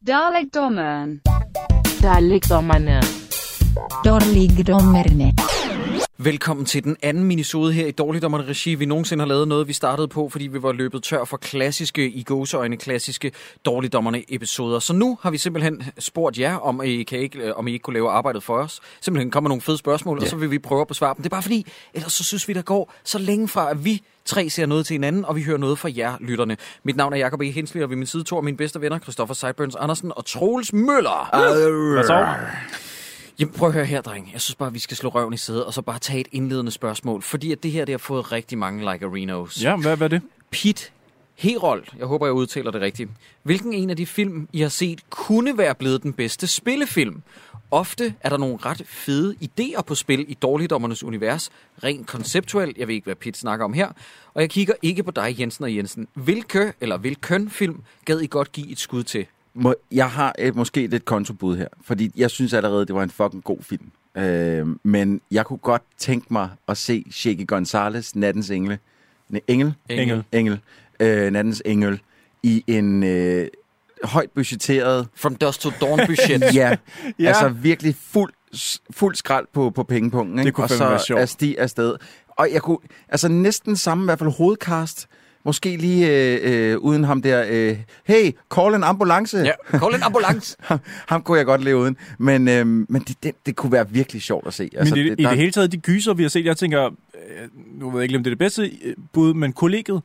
Dalekdommeren. Dalekdommerne. Dårligdommerne. Velkommen til den anden minisode her i Dårligdommerne Regi. Vi nogensinde har lavet noget, vi startede på, fordi vi var løbet tør for klassiske, i gåseøjne klassiske Dårligdommerne episoder. Så nu har vi simpelthen spurgt jer, om I, kan ikke, øh, om I ikke kunne lave arbejdet for os. Simpelthen kommer nogle fede spørgsmål, ja. og så vil vi prøve at besvare dem. Det er bare fordi, ellers så synes vi, der går så længe fra, at vi tre ser noget til hinanden, og vi hører noget fra jer, lytterne. Mit navn er Jacob E. Hensley, og ved min side to af mine bedste venner, Christoffer Seiburns Andersen og Troels Møller. Hvad så? Jamen, prøv at høre her, dreng. Jeg synes bare, vi skal slå røven i sædet, og så bare tage et indledende spørgsmål. Fordi at det her, det har fået rigtig mange like arenos. Ja, hvad, hvad er det? Pete Herold, jeg håber, jeg udtaler det rigtigt. Hvilken en af de film, I har set, kunne være blevet den bedste spillefilm? Ofte er der nogle ret fede idéer på spil i Dårligdommernes univers, rent konceptuelt. Jeg ved ikke, hvad Pete snakker om her. Og jeg kigger ikke på dig, Jensen og Jensen. Hvilke eller hvilken film gad I godt give et skud til? Må, jeg har et, måske lidt kontobud her, fordi jeg synes allerede, det var en fucking god film. Øh, men jeg kunne godt tænke mig at se Shaky Gonzales, Nattens Engle, ne, Engel, Engel. Engel, øh, Nattens Engel, i en øh, højt budgetteret, From Dusk to Dawn budget. ja, ja, altså virkelig fuld, fuld skrald på, på pengepunkten. Ikke? Det kunne og så være sjovt. er sti afsted. Og jeg kunne, altså næsten samme, i hvert fald hovedcast, måske lige øh, øh, uden ham der, øh, hey, call en ambulance. ja, call en ambulance. ham, ham kunne jeg godt leve uden. Men, øhm, men det, det, det kunne være virkelig sjovt at se. Altså, men i, det, i der- det hele taget, de gyser, vi har set, jeg tænker, øh, nu ved jeg ikke, om det er det bedste øh, bud, men kollegiet,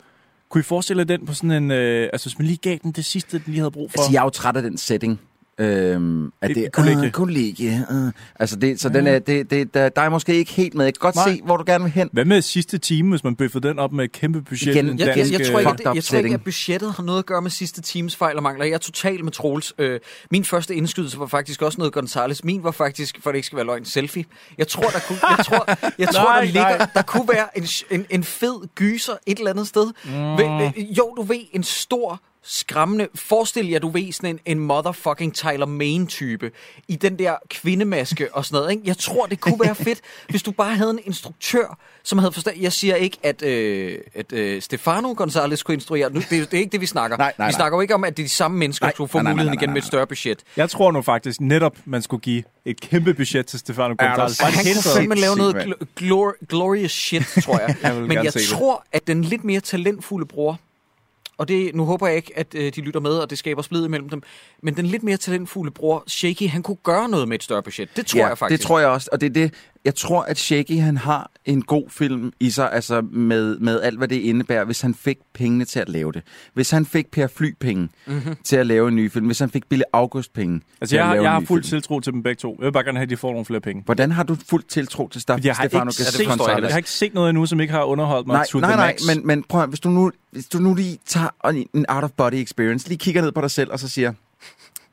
kunne I forestille jer den på sådan en, øh, altså hvis man lige gav den det sidste, den lige havde brug for? Altså, jeg er jo træt af den setting. Øhm, at Et det kollegie. Øh, kollegie øh. Altså, det, så den er, det, det, der, der er måske ikke helt med. Jeg kan godt Nej. se, hvor du gerne vil hen. Hvad med sidste time, hvis man bøffede den op med et kæmpe budget? Igen, en Jeg, jeg, dansk, jeg, tror ikke, øh, fucked up jeg tror ikke, at budgettet har noget at gøre med sidste teams fejl og mangler. Jeg er totalt med Troels. Øh, min første indskydelse var faktisk også noget Gonzales. Min var faktisk, for det ikke skal være løgn, selfie. Jeg tror, der kunne, jeg tror, jeg tror Nej, der, ligger, nej. der kunne være en, en, en fed gyser et eller andet sted. Mm. Ved, øh, jo, du ved, en stor skræmmende. Forestil jer, du ved, sådan en, en motherfucking Tyler Main-type i den der kvindemaske og sådan noget. Ikke? Jeg tror, det kunne være fedt, hvis du bare havde en instruktør, som havde forstand. Jeg siger ikke, at, øh, at øh, Stefano Gonzalez skulle instruere. Nu, det, det er ikke det, vi snakker. Nej, nej, vi nej. snakker jo ikke om, at det er de samme mennesker, der skulle få nej, nej, muligheden nej, nej, igen med et større budget. Jeg tror nu faktisk netop, man skulle give et kæmpe budget til Stefano Ja, Gonzalez. det Han kunne fandme lave noget gl- glor- glorious shit, tror jeg. Jeg Men jeg tror, at den lidt mere talentfulde bror, og det, nu håber jeg ikke, at øh, de lytter med, og det skaber splid imellem dem, men den lidt mere talentfulde bror, Shaky, han kunne gøre noget med et større budget. Det tror ja, jeg faktisk. det tror jeg også. Og det er det, jeg tror, at Shaky, han har en god film i sig, altså med, med alt, hvad det indebærer, hvis han fik pengene til at lave det. Hvis han fik Per Fly-penge mm-hmm. til at lave en ny film. Hvis han fik Bille August-penge Altså, til jeg, at har, jeg har fuld film. tiltro til dem begge to. Jeg vil bare gerne have, at de får nogle flere penge. Hvordan har du fuldt tiltro til Fordi jeg har, Stefano ikke set, jeg har ikke set noget endnu, som ikke har underholdt mig Nej, to nej, the nej, max. men, men prøv at, hvis du nu, hvis du nu lige tager en- en out-of-body experience, lige kigger ned på dig selv og så siger,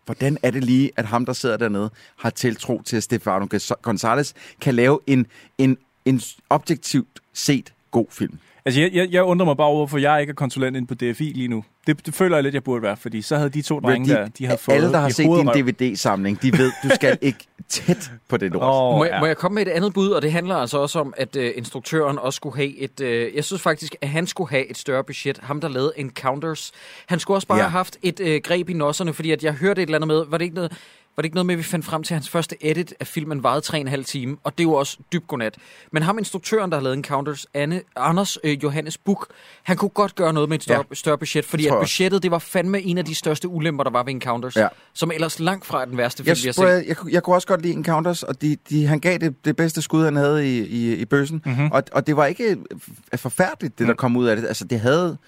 hvordan er det lige, at ham, der sidder dernede, har tiltro til, at Stefano Gonzalez kan lave en, en, en objektivt set god film? Altså, jeg, jeg, jeg undrer mig bare over, hvorfor jeg ikke er konsulent inde på DFI lige nu. Det, det føler jeg lidt, jeg burde være, fordi så havde de to drenge der, de havde fået alle, der har set din. DVD-samling, de ved, du skal ikke tæt på det lort. Åh, Må, jeg, ja. må jeg komme med et andet bud, og det handler altså også om, at øh, instruktøren også skulle have et... Øh, jeg synes faktisk, at han skulle have et større budget. Ham, der lavede Encounters. Han skulle også bare Ja. have haft et øh, greb i nosserne, fordi at jeg hørte et eller andet med... Var det ikke noget... Var det ikke noget med, at vi fandt frem til, at hans første edit af filmen varede 3,5 time, og det jo også dybt godnat. Men ham instruktøren, der har lavet Encounters, Anne, Anders øh, Johannes Buk, han kunne godt gøre noget med et større, Ja. større budget, fordi at budgettet, det var fandme en af de største ulemper, der var ved Encounters, Ja. som ellers langt fra er den værste film, Jeg, vi har set. jeg, jeg, jeg kunne også godt lide Encounters, og de, de, han gav det, det bedste skud, han havde i, i, i bøssen. Mm-hmm. Og, og det var ikke forfærdeligt, det der kom ud af det. Altså, det havde...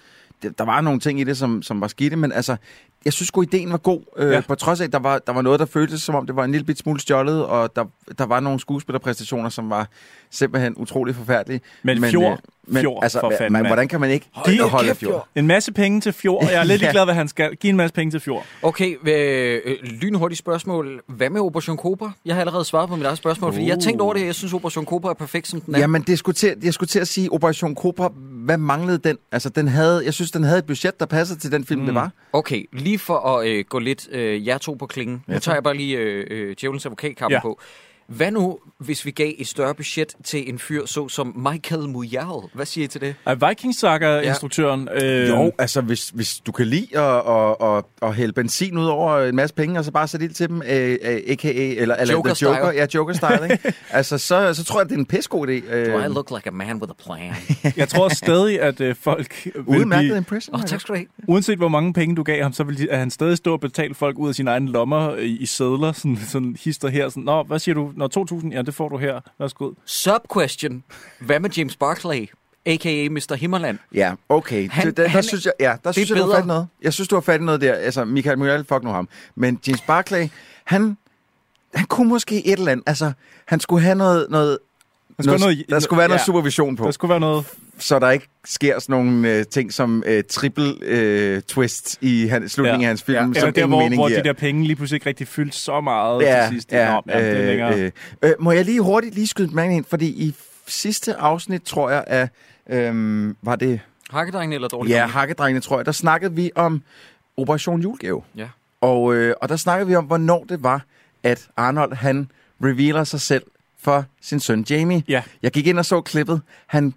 Der var nogle ting i det, som, som var skidte, men altså, jeg synes sgu, ideen var god. Øh, Ja. På trods af, at der var, der var noget, der føltes som om, det var en lille bit smule stjålet, og der, der var nogle skuespillerpræstationer, som var simpelthen utrolig forfærdelige. Men Fjord, øh, men, Fjord, altså, for fanden, mand. hvordan kan man ikke holde kæft, Fjord? En masse penge til Fjord, og jeg er lidt Ja. ligeglad, hvad han skal. Giv en masse penge til Fjord. Okay, øh, øh, lynhurtigt spørgsmål. Hvad med Operation Cobra? Jeg har allerede svaret på mit eget spørgsmål, uh. fordi jeg har tænkt over det. Jeg synes, Operation Cobra er perfekt, som den er. Jamen, det skulle til, jeg skulle til at sige, Operation Cobra, hvad manglede den? Altså, den havde, jeg synes, den havde et budget, der passede til den film, mm. det var. Okay, lige for at øh, gå lidt øh, jer to på klingen. Nu tager jeg bare lige øh, øh, djævelens advokatkamp ja. på. Hvad nu, hvis vi gav et større budget til en fyr så som Michael Mujal? Hvad siger I til det? Er Vikings Saga-instruktøren... Øh, Jo, altså hvis, hvis du kan lide at, at, at, at hælde benzin ud over en masse penge, og så bare sætte ild til dem, øh, øh, a.k.a. eller, eller Joker Joker, style. ja, Joker-style, ikke? altså, så, så tror jeg, det er en pissegod idé. Do I Øh, look like a man with a plan? Jeg tror stadig, at øh, folk vil udmærket blive, impression. Oh, tak skal du have. uanset hvor mange penge du gav ham, så vil de, at han stadig stå og betale folk ud af sine egne lommer i, i sædler, sådan, sådan hister her. Sådan, Nå, hvad siger du? Nå, 2.000? Ja, det får du her. Værsgo. Sub-question. Hvad med James Barclay? A.k.a. Mr. Himmerland. Ja, okay. Han- Han, det, der, der han- synes jeg, ja, der synes jeg, du har fat noget. Jeg synes, du har fat i noget der. Altså, Michael Muriel, fuck nu ham. Men James Barclay, han, han kunne måske et eller andet. Altså, han skulle have noget... noget Der skulle, noget, noget, der skulle være noget ja, supervision på, Der skulle være noget... så der ikke sker sådan nogle øh, ting som øh, triple øh, twist i han, slutningen Ja. af hans film, Ja, som eller der, ingen hvor, mening hvor giver. de der penge lige pludselig ikke rigtig fyldte så meget Ja, til sidst. ja, Nå, ja, det er længere. øh, øh, må jeg lige hurtigt lige skyde mig ind, fordi i sidste afsnit, tror jeg, af, øhm, var det Hakkedrengene eller dårligt? Ja, Hakkedrengene, tror jeg. Der snakkede vi om Operation Julegave. Ja. Og, øh, og der snakkede vi om, hvornår det var, at Arnold, han revealer sig selv for sin søn Jamie. Ja. Jeg gik ind og så klippet. Han,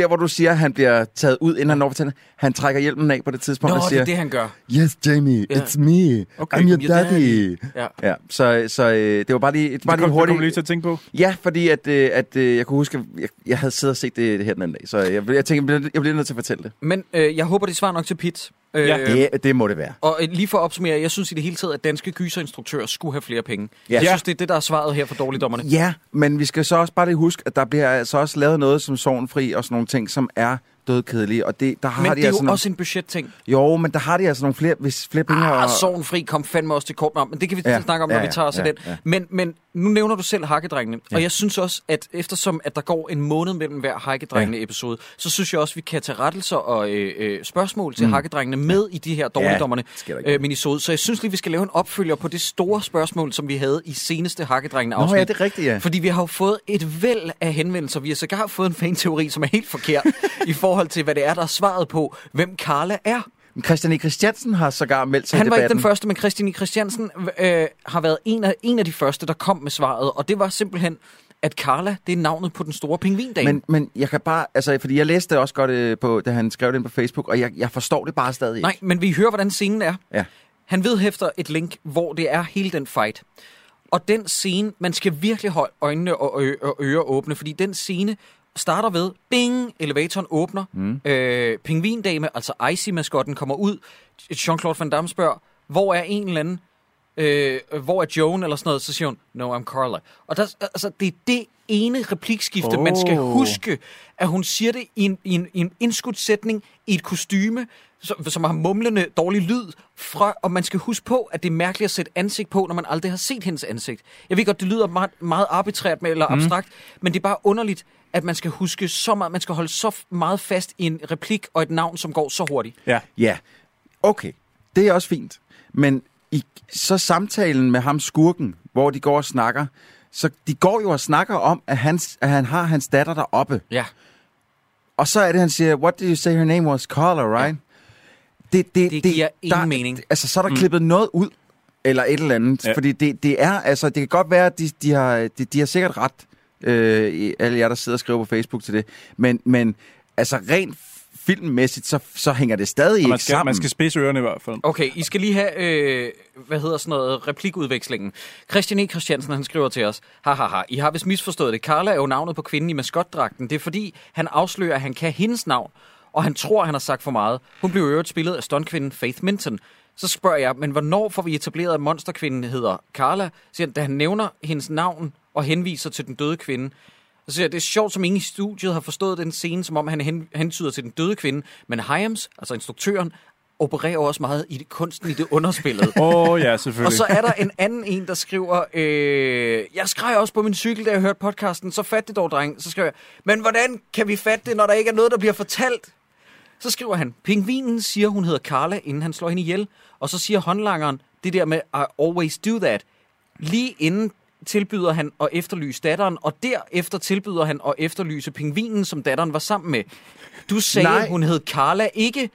der, hvor du siger, at han bliver taget ud, inden han når til han trækker hjelmen af på det tidspunkt Nå, og det siger, er det, han gør. Yes, Jamie, Ja. it's me. Okay, I'm your your daddy. Ja. Ja, så, så øh, det var bare lige, bare Det kom, lige det hurtigt. kom lige til at tænke på. Ja, fordi at, øh, at øh, jeg kunne huske, at jeg, jeg havde siddet og set det, det her den anden dag, så jeg, jeg tænkte, jeg bliver, jeg bliver nødt til at fortælle det. Men øh, jeg håber, det svarer nok til Pit. Øh, Ja, Det, det må det være. Og lige for at opsummere, jeg synes i det hele taget, at danske gyserinstruktører skulle have flere penge. Ja. Jeg synes, det er det, der er svaret her for dårligdommerne. Ja, men vi skal så også bare lige huske, at der bliver altså også lavet noget som Sorgenfri og sådan nogle ting, som er dødkedelige. Og det, der har Men de det er altså jo nogle, også en budgetting. Jo, men der har de altså nogle flere, hvis flere penge Ah, har... Sorgen fri kom fandme også til kort om, men det kan vi Ja, ja, snakke om, når ja, vi tager os ja, af den. ja. Men, men nu nævner du selv Hakkedrengene, Ja. og jeg synes også, at eftersom at der går en måned mellem hver Hakkedrengene-episode, så synes jeg også, at vi kan tage rettelser og øh, øh, spørgsmål til mm. Hakkedrengene med i de her dårligdommerne ikke. øh, minisode. Så jeg synes lige, vi skal lave en opfølger på det store spørgsmål, som vi havde i seneste Nå Hakkedrengene-afsnit. ja, det er rigtigt, ja. Fordi vi har jo fået et væld af henvendelser. Vi har sågar fået en fanteori, som er helt forkert i forhold til, hvad det er, der er svaret på, hvem Carla er. Christian E. Christiansen har sågar meldt sig Han var ikke den første, men Christian I. Christiansen øh, har været en af, en af de første, der kom med svaret. Og det var simpelthen, at Carla, det er navnet på den store pingvindame. Men, men jeg kan bare, altså, fordi jeg læste det også godt, øh, på, da han skrev det på Facebook, og jeg, jeg forstår det bare stadig ikke. Nej, men vi hører, hvordan scenen er. Ja. Han vedhæfter et link, hvor det er hele den fight. Og den scene, man skal virkelig holde øjnene og, ø- og ører åbne, fordi den scene starter ved, bing, elevatoren åbner, mm. øh, pingvindame, altså Icy-maskotten, kommer ud, Jean-Claude Van Damme spørger, hvor er en eller anden, øh, hvor er Joan, eller sådan noget, så siger hun, no, I'm Carla. Og der, altså, det er det ene replikskifte, oh. man skal huske, at hun siger det i en, i en, i en indskudt sætning, i et kostyme, som, som har mumlende dårlig lyd, fra, og man skal huske på, at det er mærkeligt at sætte ansigt på, når man aldrig har set hendes ansigt. Jeg ved godt, det lyder meget, meget arbitrært med, eller Mhm. abstrakt, men det er bare underligt, at man skal huske så meget, man skal holde så meget fast i en replik og et navn, som går så hurtigt. Ja. Ja, okay. Det er også fint. Men i, så samtalen med ham skurken, hvor de går og snakker, så de går jo og snakker om, at, hans, at han har hans datter deroppe. Ja. Og så er det, han siger, what did you say her name was? Carla, right? Det, Det giver ingen mening. Altså, så er der mm. klippet noget ud, eller et eller andet. Ja. Ja. Fordi det, det er, altså, det kan godt være, at de, de, har, de, de har sikkert ret, øh, i- alle jer, der sidder og skriver på Facebook til det. Men, men altså, rent filmmæssigt, så, så hænger det stadig ikke man skal, sammen. man skal spidse ørerne i hvert fald. Okay, I skal lige have, øh, hvad hedder sådan noget, replikudvekslingen. Christian E. Christiansen, han skriver til os, haha, I har vist misforstået det. Carla er jo navnet på kvinden i maskotdragten. Det er fordi, han afslører, at han kan hendes navn, og han tror, han har sagt for meget. Hun blev øvrigt spillet af stuntkvinden Faith Minton. Så spørger jeg, men hvornår får vi etableret, at monsterkvinden hedder Carla? Siger han, da han nævner hendes navn og henviser til den døde kvinde. Så siger jeg, det er sjovt, som ingen i studiet har forstået den scene, som om han hen, hentyder til den døde kvinde. Men Hyams, altså instruktøren, opererer også meget i det, kunsten i det underspillet. Åh, oh, ja, selvfølgelig. Og så er der en anden en, der skriver, øh, jeg skreg også på min cykel, da jeg hørte podcasten, så fat det dog, dreng. Så skriver jeg, men hvordan kan vi fatte det, når der ikke er noget, der bliver fortalt? Så skriver han, pingvinen siger, hun hedder Carla, inden han slår hende ihjel. Og så siger håndlangeren, det der med, I always do that. Lige inden tilbyder han at efterlyse datteren, og derefter tilbyder han at efterlyse pingvinen, som datteren var sammen med. Du sagde, Nej. hun hed Carla, ikke?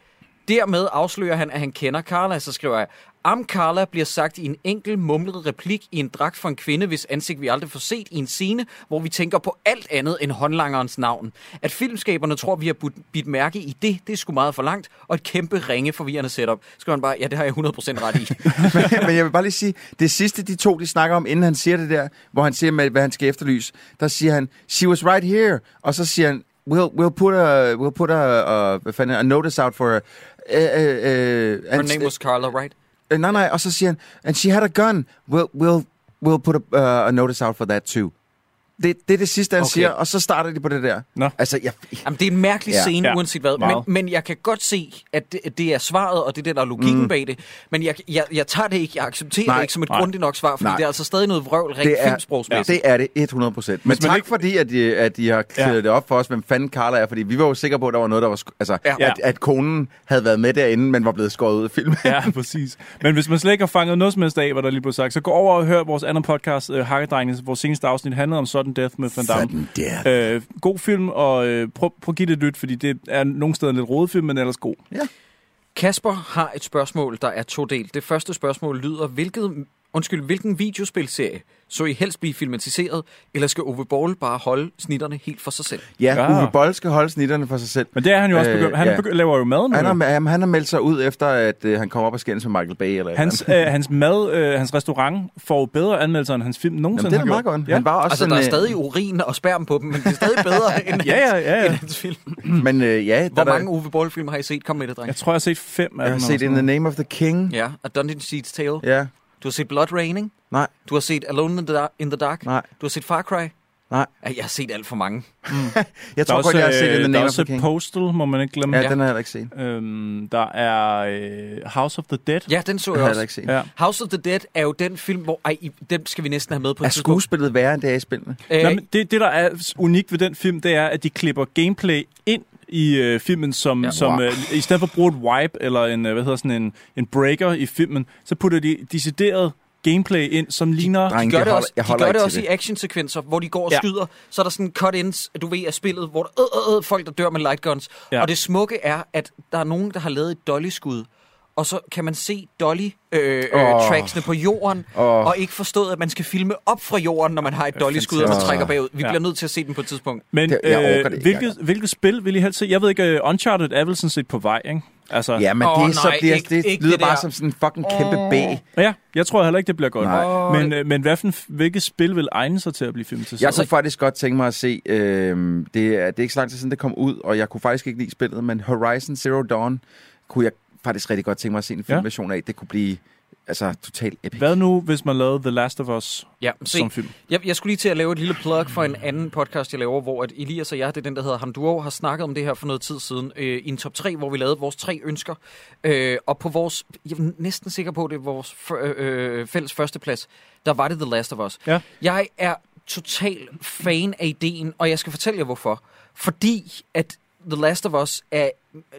Dermed afslører han, at han kender Carla, så skriver jeg, Am Carla bliver sagt i en enkel mumlet replik i en dragt for en kvinde, hvis ansigt vi aldrig får set i en scene, hvor vi tænker på alt andet end håndlangerens navn. At filmskaberne tror, vi har bidt mærke i det, det er sgu meget for langt, og et kæmpe ringe forvirrende setup. Skal man bare, ja, det har jeg 100% ret i. men, men jeg vil bare lige sige, det sidste de to, de snakker om, inden han siger det der, hvor han siger, med, hvad han skal efterlyse, der siger han, she was right here, og så siger han, we'll, we'll put a, we'll put a, a, a notice out for her. Uh, uh, uh, Her and- name was Carla, right? Nej, nej, og så siger han, and she had a gun. We'll, we'll, we'll put a, uh, a notice out for that too. Det, det er det sidste, han Okay. siger, og så starter de på det der. Nå. Altså, jeg, Jamen, det er en mærkelig Ja. scene, Ja, uanset hvad. Men, meget. men jeg kan godt se, at det, at det er svaret, og det er det, der er logikken mm. bag det. Men jeg, jeg, jeg tager det ikke, jeg accepterer Nej. det ikke som et Nej. grundigt nok svar, fordi Nej. det er altså stadig noget vrøvl rent det er, filmsprogsmæssigt. det er det 100 procent. Men Hvis tak ikke- fordi, at de, at de har klædet Ja. det op for os, hvem fanden Carla er, fordi vi var jo sikre på, at der var noget, der var... sk- Altså, Ja. ja. at, at konen havde været med derinde, men var blevet skåret ud af filmen. Ja, præcis. Men hvis man slet ikke har fanget noget som helst af, hvad der lige blev sagt, så gå over og hør vores anden podcast, uh, Hakkedrengene. Vores seneste afsnit handlede om Sudden Death med Van Damme. Øh, god film, og øh, prøv, prøv at give det et lyt, fordi det er nogle steder en lidt rodet film, men ellers god. Kasper har et spørgsmål, der er todelt. Det første spørgsmål lyder, hvilket, undskyld, hvilken videospilserie så I helst blive filmatiseret, eller skal Ove Ball bare holde snitterne helt for sig selv? Ja, Ja. Uwe Boll skal holde snitterne for sig selv. Men det er han jo også Øh, begyndt. Han ja. begy- laver jo mad nu. Han har, jamen, han har meldt sig ud efter, at øh, han kommer op og skændes med Michael Bay. Eller Hans, eller øh, hans mad, øh, hans restaurant får jo bedre anmeldelser, end hans film Jamen, nogensinde det er meget gjort. godt. Ja. Han var også Altså, sådan, der er øh, stadig urin og sperm på dem, men det er stadig bedre end, Ja, ja, ja, ja. end hans film. Men øh, ja, Hvor der, mange Ove Ball-film har I set? Kom med det, dreng. Jeg tror, jeg har set fem af jeg har dem. set In the Name of the King. Ja, A Dungeon Seeds Tale. Ja. Du har set Blood Raining. Nej, Du har set Alone in the, Dark, in the Dark. nej, Du har set Far Cry. nej. Jeg har set alt for mange. Jeg Der er tror også, godt, jeg har set In øh, the der er Name of også the King. Postal, må man ikke glemme. Ja, Ja. den har jeg ikke set. Øhm, der er øh, House of the Dead. Ja, den så jeg jeg også. ikke set. Ja. House of the Dead er jo den film, hvor... Ej, i- den skal vi næsten have med på Er skuespillet værre, end det er i spillene? Øh, Nå, men det, det, der er unikt ved den film, det er, at de klipper gameplay ind i øh, filmen, som, Ja. som øh, i stedet for at bruge et wipe eller en, øh, hvad hedder sådan en, en breaker i filmen, så putter de decideret gameplay ind, som ligner... Dreng, de gør jeg det holder- også, jeg de gør det også det. i actionsekvenser, hvor de går og Ja. skyder. Så er der sådan cut-ins, du ved, af spillet, hvor der øh, øh, øh, folk, der dør med lightguns. Ja. Og det smukke er, at der er nogen, der har lavet et dolly-skud. Og så kan man se dolly-tracksene Åh. på jorden, Åh. og ikke forstået, at man skal filme op fra jorden, når man har et dolly-skud, og fantastisk. trækker bagud. Vi Ja. bliver nødt til at se den på et tidspunkt. Men Det- det øh, ikke hvilket, hvilket spil vil I helst se? Jeg ved ikke, uh, Uncharted er vel sådan set på vej, ikke? Altså, Ja, men Åh, det, så nej, bliver, ikke- det ikke lyder det bare som sådan en fucking kæmpe bag. ja, jeg tror heller ikke, det bliver godt. Nej. Men, øh, men hvad for, hvilket spil vil egne sig til at blive filmet til? Jeg kunne faktisk godt tænke mig at se, øh, det, er, det er ikke så lang tid siden, det kom ud, og jeg kunne faktisk ikke lide spillet, men Horizon Zero Dawn kunne jeg faktisk rigtig godt tænke mig at se en Ja. filmversion af. Det kunne blive altså totalt epic. Hvad nu, hvis man lavede The Last of Us Ja, se, som film? Jeg, jeg skulle lige til at lave et lille plug for en anden podcast, jeg laver, hvor at Elias og jeg, det er den, der hedder Hamduo, har snakket om det her for noget tid siden, øh, i en top 3, hvor vi lavede vores tre ønsker. Øh, og på vores, jeg er næsten sikker på, det er vores f- øh, fælles førsteplads, der var det The Last of Us. Ja. Jeg er total fan af ideen, og jeg skal fortælle jer hvorfor. Fordi at The Last of Us er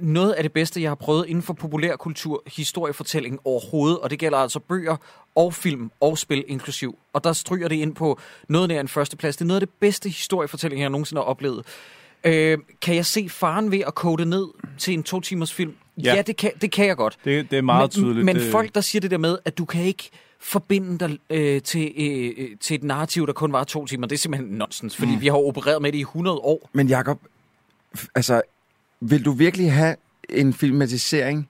noget af det bedste, jeg har prøvet inden for populærkultur, historiefortælling overhovedet, og det gælder altså bøger og film og spil inklusiv. Og der stryger det ind på noget nær en førsteplads. Det er noget af det bedste historiefortælling, jeg nogensinde har oplevet. Øh, kan jeg se faren ved at kode det ned til en to timers film? Ja, Ja. det, kan, det kan jeg godt. Det, det er meget men, tydeligt. Men det, folk, der siger det der med, at du kan ikke forbinde dig øh, til, øh, til et narrativ, der kun var to timer, det er simpelthen nonsens, fordi mm. vi har opereret med det i 100 år. Men Jacob, f- altså, vil du virkelig have en filmatisering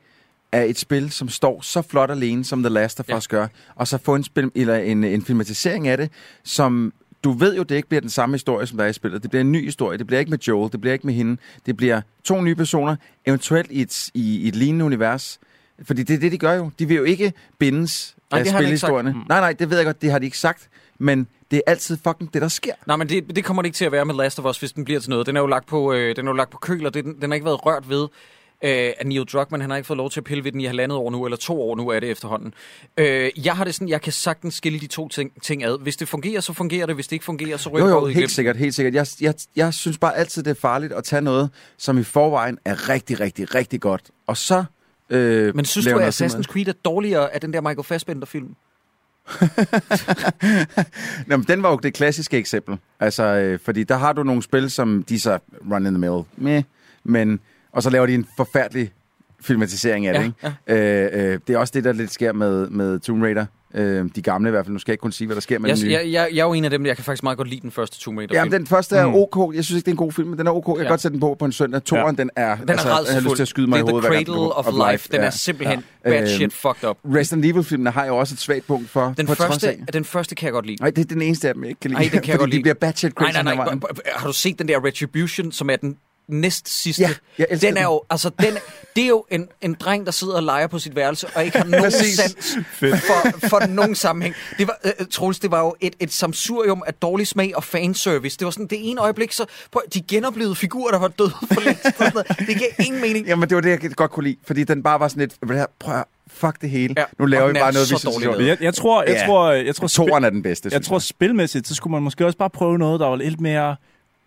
af et spil, som står så flot alene, som The Last of Ja. Us gør, og så få en, spil, eller en, en filmatisering af det, som du ved jo, det ikke bliver den samme historie, som der er i spillet. Det bliver en ny historie. Det bliver ikke med Joel, det bliver ikke med hende. Det bliver to nye personer, eventuelt i et, i, i et lignende univers. Fordi det er det, de gør jo. De vil jo ikke bindes Nej, af spilhistorierne. Nej, nej, det ved jeg godt, det har de ikke sagt. Men det er altid fucking det, der sker. Nej, men det, det kommer det ikke til at være med Last of Us, hvis den bliver til noget. Den er jo lagt på, øh, den er jo lagt på køl, og den, den har ikke været rørt ved øh, af Neil Druckmann. Han har ikke fået lov til at pille ved den i halvandet år nu, eller to år nu er det efterhånden. Øh, jeg har det sådan, jeg kan sagtens skille de to ting, ting ad. Hvis det fungerer, så fungerer det. Hvis det ikke fungerer, så ryger Jo, det jo, ud helt glemten. sikkert, helt sikkert. Jeg, jeg, jeg synes bare altid, det er farligt at tage noget, som i forvejen er rigtig, rigtig, rigtig godt. Og så øh, Men synes du, at Assassin's Creed er dårligere af den der Michael Fassbender-film? Nå, men den var jo det klassiske eksempel. Altså, øh, fordi der har du nogle spil, som de så run in the middle med, men, og så laver de en forfærdelig filmatisering af det. Ja, Ikke? Øh, øh, det er også det, der lidt sker med, med Tomb Raider. Øh, de gamle i hvert fald. Nu skal jeg ikke kun sige, hvad der sker med Jeg, den nye. jeg, jeg, jeg er jo en af dem, jeg kan faktisk meget godt lide den første Tomb Raider Ja, film. men den første er Mm. ok. Jeg synes ikke, det er en god film, men den er ok. Jeg kan Ja. godt sætte den på på en søndag. Toren, den er... Den er altså, jeg har lyst til at skyde mig det i er hovedet. the hver gang, cradle of, kommer- life. Den ja. er simpelthen Ja. bad Øhm, shit fucked up. Resident Evil-filmene har jo også et svagt punkt for. Den på første, den første kan jeg godt lide. Nej, det er den eneste af dem, jeg ikke kan lide. Ej, den kan jeg godt de lide. bliver batshit Nej, crazy. nej, nej. b- Har du set den der Retribution, som er den næst sidste? Ja, den er den. jo, altså, den, det er jo en, en dreng, der sidder og leger på sit værelse, og ikke har nogen sans for, for nogen sammenhæng. Det var, uh, Troels, det var jo et, et samsurium af dårlig smag og fanservice. Det var sådan, det ene øjeblik, så på, de genoplevede figurer, der var døde for længst. og sådan noget. Det gav ingen mening. Jamen, det var det, jeg godt kunne lide. Fordi den bare var sådan lidt... Prøv at fuck det hele. Ja, Nu laver vi bare noget, vi synes er jeg, jeg tror, jeg Ja. tror, jeg tror, Toren er den bedste, Jeg tror spilmæssigt, så skulle man måske også bare prøve noget, der var lidt mere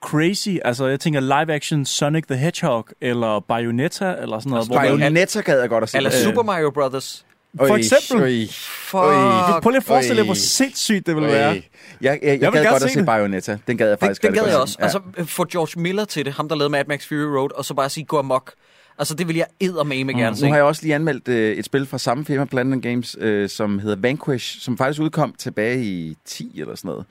crazy. Altså, jeg tænker live-action Sonic the Hedgehog, eller Bayonetta, eller sådan noget. hvor man- Bayonetta gad jeg godt at se. Eller Øh, Super Mario Brothers. For øj, eksempel. øj, Fuck. Øj. Prøv lige at forestille dig, hvor sindssygt det ville øj. være. Jeg, jeg, jeg, jeg gad godt at se se det. Bayonetta. Den gad jeg Den, faktisk den rigtig gad godt jeg se. også. Ja. Altså, få George Miller til det, ham der lavede Mad Max Fury Road, og så bare sige, gå amok. Altså, det vil jeg eddermame gerne se. Nu har jeg også lige anmeldt øh, et spil fra samme firma, Planet Games, øh, som hedder Vanquish, som faktisk udkom tilbage i 10 eller sådan noget.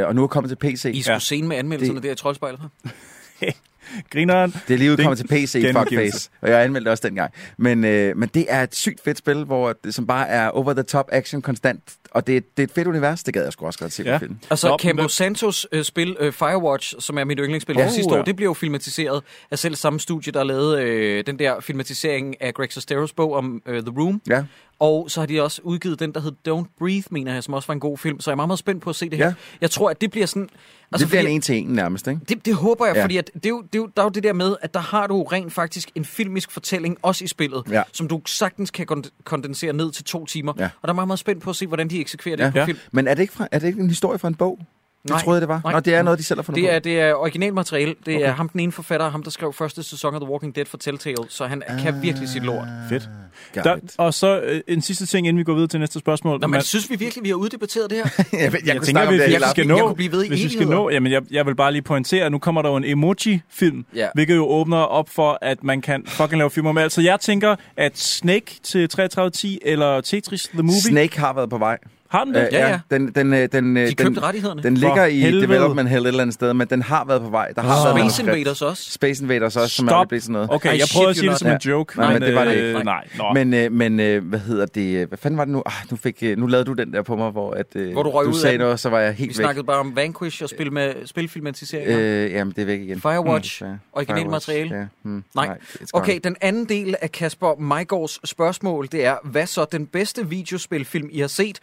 Øh, og nu er kommet til PC. I skulle Ja. sene med anmeldelserne Det- der i Troldspejlet. Grineren. Det er lige udkommet til PC, fuckface. Og jeg anmeldte det også dengang. Men, øh, men det er et sygt fedt spil, hvor det, som bare er over the top action konstant. Og det, det er et fedt univers, det gad jeg sgu også godt se Ja. på film. Altså, Nå, Campo men- Santos øh, spil øh, Firewatch, som er mit yndlingsspil Oh, fra sidste ja. år, det bliver jo filmatiseret af selv samme studie, der lavede øh, den der filmatisering af Greg Sesteros bog om øh, The Room. Ja. Og så har de også udgivet den, der hed Don't Breathe, mener jeg, som også var en god film. Så jeg er meget, meget spændt på at se det her. Ja. Jeg tror, at det bliver sådan... Altså, det bliver fordi- en til en nærmest, ikke? Det, det håber jeg, ja. Fordi at det er jo, det er jo, der er jo det der med, at der har du rent faktisk en filmisk fortælling, også i spillet, Ja. som du sagtens kan kon- kondensere ned til to timer. Ja. Og der er meget, meget spændt på at se, hvordan de eksekverer det Ja. på film. Men er det ikke, fra, er det ikke en historie fra en bog? Det Nej. troede jeg, det var. Nej. Nå, det er noget, de selv har fundet Det er, på. det er originalmateriale. Det okay. Er ham, den ene forfatter, ham, der skrev første sæson af The Walking Dead for Telltale, så han ah. kan virkelig sit lort. Fedt. Der, og så øh, en sidste ting, inden vi går videre til næste spørgsmål. Nå, men Man- synes vi virkelig, vi har uddebatteret det her? jeg, jeg, jeg, jeg kunne tænker, det vi hele jeg skal nå, jeg kunne blive ved i hvis vi skal nå, jamen jeg, jeg vil bare lige pointere, at nu kommer der jo en emoji-film, Ja. hvilket jo åbner op for, at man kan fucking lave film om alt. Så jeg tænker, at Snake til 3310 eller Tetris The Movie, Snake har været på vej. Har den det? Øh, ja, ja. Den, den, øh, den, øh, De den, købte rettighederne. Den For ligger i helvede. development hell et eller andet sted, men den har været på vej. Der har været Space. Invaders også. Space Invaders også, som Stop. aldrig blev sådan noget. Okay, I jeg prøvede at sige det som en joke, Nej, men det var det øh, ikke. Nej. Men, øh, men øh, hvad hedder det? Hvad fanden var det nu? Ah, nu, fik, nu lavede du den der på mig, hvor, at, øh, Hvor du røg du ud sagde den. noget, så var jeg Vi helt væk. snakkede bare om Vanquish og spil med spilfilmatiseringer. Øh, jamen, det er væk igen. Firewatch, Mm, originalt materiale. Ja. Hmm, Nej. Okay, den anden del af Kasper Majgaards spørgsmål, det er, hvad så den bedste videospilfilm, I har set,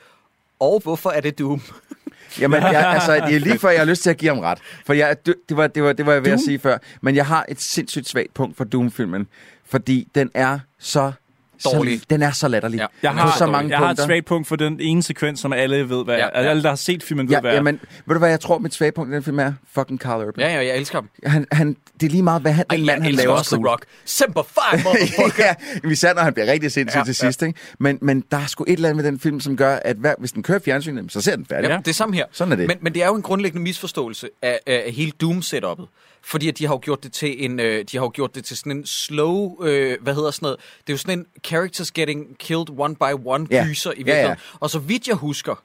og hvorfor er det Doom? Jamen, jeg, altså, det er lige før, jeg har lyst til at give ham ret. For jeg, det, var, det, var, det var jeg ved at Doom? sige før. Men jeg har et sindssygt svagt punkt for Doom-filmen. Fordi den er så... Dårlig. Så, den er så latterlig. Ja. Jeg Den har, på så dårlig. mange jeg har et svagt punkt for den ene sekvens, som alle ved, hvad Ja, ja, ja. ja. Alle, der har set filmen, ved, Ja, hvad er. jamen, ved du hvad jeg tror, mit svage punkt i den film er? Fucking Carl Urban. Ja, ja, jeg elsker ham. Han, han, det er lige meget, hvad han, den Ej, mand, jeg han elsker laver. også The Rock. Semper Fi, motherfucker. ja, især når han bliver rigtig sindssyg Ja, ja, til sidst. Ikke? Men, men der er sgu et eller andet med den film, som gør, at hver, hvis den kører fjernsynet, så ser den færdig. Ja, det er samme her. Sådan er det. Men, men det er jo en grundlæggende misforståelse af, af hele Doom-setup'et. Fordi at de har jo gjort det til en, øh, de har jo gjort det til sådan en slow, øh, hvad hedder sådan noget, det er jo sådan en characters getting killed one by one Ja. gyser i virkeligheden. ja. Og så vidt jeg husker,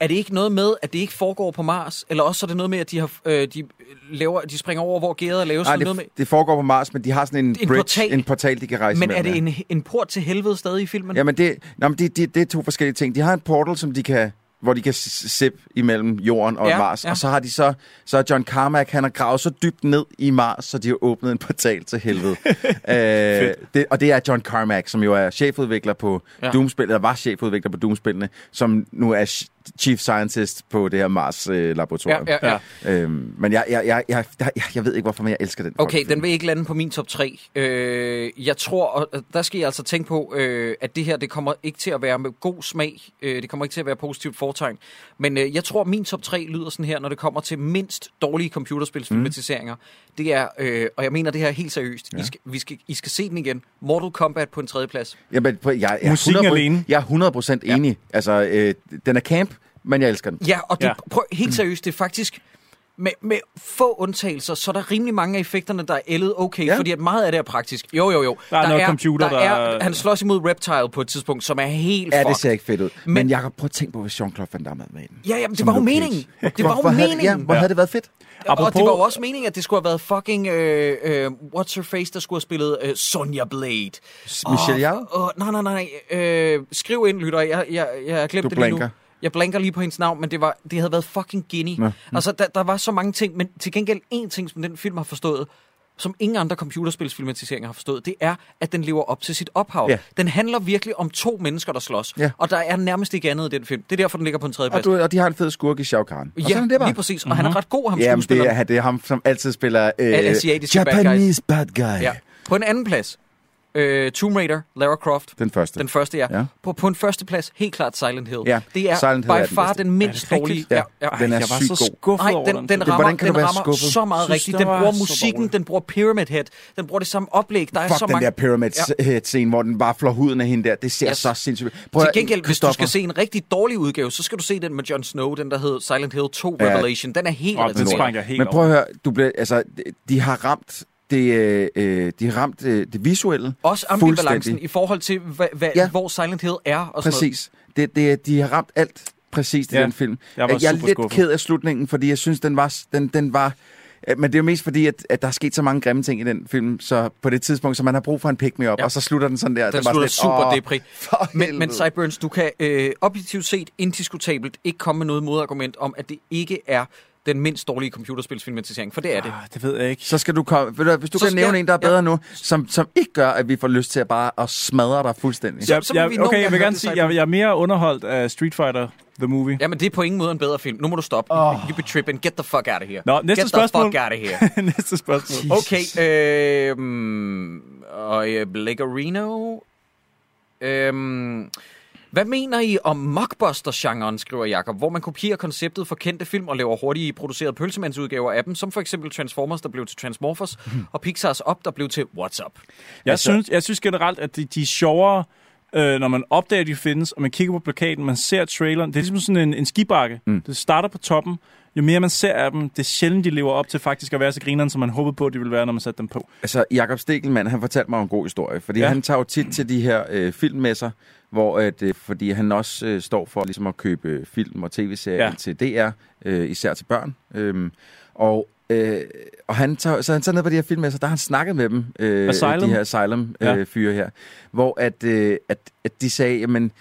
er det ikke noget med, at det ikke foregår på Mars? Eller også er det noget med, at de, har, øh, de, laver, de springer over, hvor gæret er lavet? Nej, sådan noget det, med, det foregår på Mars, men de har sådan en, En bridge, portal. en portal, de kan rejse men er imellem, det ja. en, en port til helvede stadig i filmen? Jamen, det, nå, men det, det, det er to forskellige ting. De har en portal, som de kan hvor de kan sippe imellem jorden og Ja, Mars. ja. Og så har de så, så John Carmack, han har gravet så dybt ned i Mars, så de har åbnet en portal til helvede. øh, det, og det er John Carmack, som jo er chefudvikler på Ja. Doom-spillet, eller var chefudvikler på Doom-spillene, som nu er chief scientist på det her Mars-laboratorium. ja, ja, ja. Øhm, men jeg, jeg, jeg, jeg, jeg, jeg ved ikke, hvorfor, men jeg elsker den. Okay, den vil ikke lande på min top 3. Øh, jeg tror, og øh, der skal jeg altså tænke på, øh, at det her, det kommer ikke til at være med god smag. Øh, det kommer ikke til at være positivt foretegn. Men øh, jeg tror, min top 3 lyder sådan her, når det kommer til mindst dårlige computerspilsfilmatiseringer. Mm. Det er, øh, og jeg mener det her helt seriøst, ja. I, skal, vi skal, I skal se den igen. Mortal Kombat på en tredje plads. Jamen, jeg, jeg, er Musikken 100%, alene. Jeg er 100% enig. Altså, øh, den er camp, men jeg elsker den. Ja, og det, Ja. Prøv, helt seriøst, det er faktisk... med, med få undtagelser, så er der rimelig mange af effekterne, der er ældet okay, Ja. fordi at meget af det er praktisk. Jo, jo, jo. Der er noget computer, der... der- Er, han slås imod Reptile på et tidspunkt, som er helt Ja, det ser ikke fedt ud. Men, Men- men Jacob, prøv at tænke på, hvis Jean-Claude Van Damme havde med den. Ja, jamen, det var jo meningen. Det var jo hvor havde det- meningen. Ja, hvor havde det været fedt? Og Apropos- det var jo også meningen, at det skulle have været fucking... Øh, øh, what's her face, der skulle have spillet øh, Sonja Blade. Michelle? Åh, nej, nej, nej. Øh, skriv ind, lytter. Jeg, jeg, jeg har glemt Du det lige nu. Jeg blanker lige på hendes navn, men det, var, det havde været fucking Guinea. Nå. Altså, der, der var så mange ting, men til gengæld en ting, som den film har forstået, som ingen andre computerspilsfilmatiseringer har forstået, det er, at den lever op til sit ophav. Ja. Den handler virkelig om to mennesker, der slås. Ja. Og der er nærmest ikke andet i den film. Det er derfor, den ligger på en tredje Og, plads. du, og de har en fed skurk i Shao Kahn. Og Ja, sådan det bare. lige præcis. Og han er ret god, ham Jamen, det er, det er ham, som altid spiller øh, Asiatiske bad guys. Japanese bad guy. Ja. På en anden plads, øh, Tomb Raider, Lara Croft. Den første. Den første, ja. Ja. På, på en første plads, helt klart Silent Hill. Ja, Det er Silent Hill er by den far bedste. den mindst Er dårlige. Ja. ja. Den er jeg var sygt så god. skuffet Nej, den, den. rammer, Hvordan kan den rammer skuffet? så meget rigtigt. Den bruger musikken, den bruger Pyramid Head, den bruger det samme oplæg. Der er Fuck så den mange... der pyramid ja. scene, hvor den bare flår huden af hende der. Det ser så sindssygt Til at- gengæld, hvis du skal se en rigtig dårlig udgave, så skal du se den med Jon Snow, den der hedder Silent Hill 2 Ja. Revelation. Den er helt den Men prøv at høre, du bliver, altså, de har ramt det, øh, øh, de har ramt øh, det visuelle. Også ambivalencen i forhold til, hvad, hvad, Ja. hvor Silent Hill er. Og sådan noget. Præcis. Det, det, de har ramt alt præcis i Ja, den film. jeg var jeg er super lidt skuffet. ked af slutningen, fordi jeg synes, den var... Den, den var øh, men det er jo mest fordi, at, at der er sket så mange grimme ting i den film, så på det tidspunkt, så man har brug for en pick me up, Ja. og så slutter den sådan der. Den det var slutter super depri. Men, men. Sideburns, du kan øh, objektivt set, indiskutabelt, ikke komme med noget modargument om, at det ikke er den mindst dårlige computerspilsfilmatisering, for det er det. Ah, det ved jeg ikke. Så skal du komme... Ved du, hvis du Så kan nævne en, der er ja. bedre nu, som, som ikke gør, at vi får lyst til at bare at smadre dig fuldstændig. Så- Jeg, så må jeg, vi okay, jeg vil gerne sige, jeg, jeg er mere underholdt af Street Fighter The Movie. Jamen, det er på ingen måde en bedre film. Nu må du stoppe. Oh. You be tripping. Get the fuck out of here. Nå, næste Get spørgsmål. the fuck out of here. Næste spørgsmål. Okay, øhm, og øh, Blackerino. Øhm, hvad mener I om mockbuster-genren, skriver Jakob, hvor man kopierer konceptet for kendte film og laver hurtigt producerede pølsemandsudgaver af dem, som for eksempel Transformers, der blev til Transmorphers, og Pixars Up, der blev til What's Up. Jeg, Altså- synes, jeg synes generelt, at de, de er sjovere, øh, når man opdager, at de findes, og man kigger på plakaten, man ser traileren. Det er ligesom sådan en, en skibakke. Mm. Det starter på toppen. Jo mere man ser af dem, det er sjældent, de lever op til faktisk at være så grineren, som man håbede på, de ville være, når man satte dem på. Altså, Jakob Stegelmann, han fortalte mig en god historie, fordi ja. han tager jo tit til de her øh, filmmesser, hvor at, øh, fordi han også øh, står for ligesom at købe film og tv-serier Ja. ja. til DR, øh, især til børn. Øhm, og øh, og han tager, så han tager ned på de her filmmesser, der har han snakket med dem, øh, Asylum? de her Asylum-fyre Ja. øh, fyre her, hvor at, øh, at, at de sagde, jamen,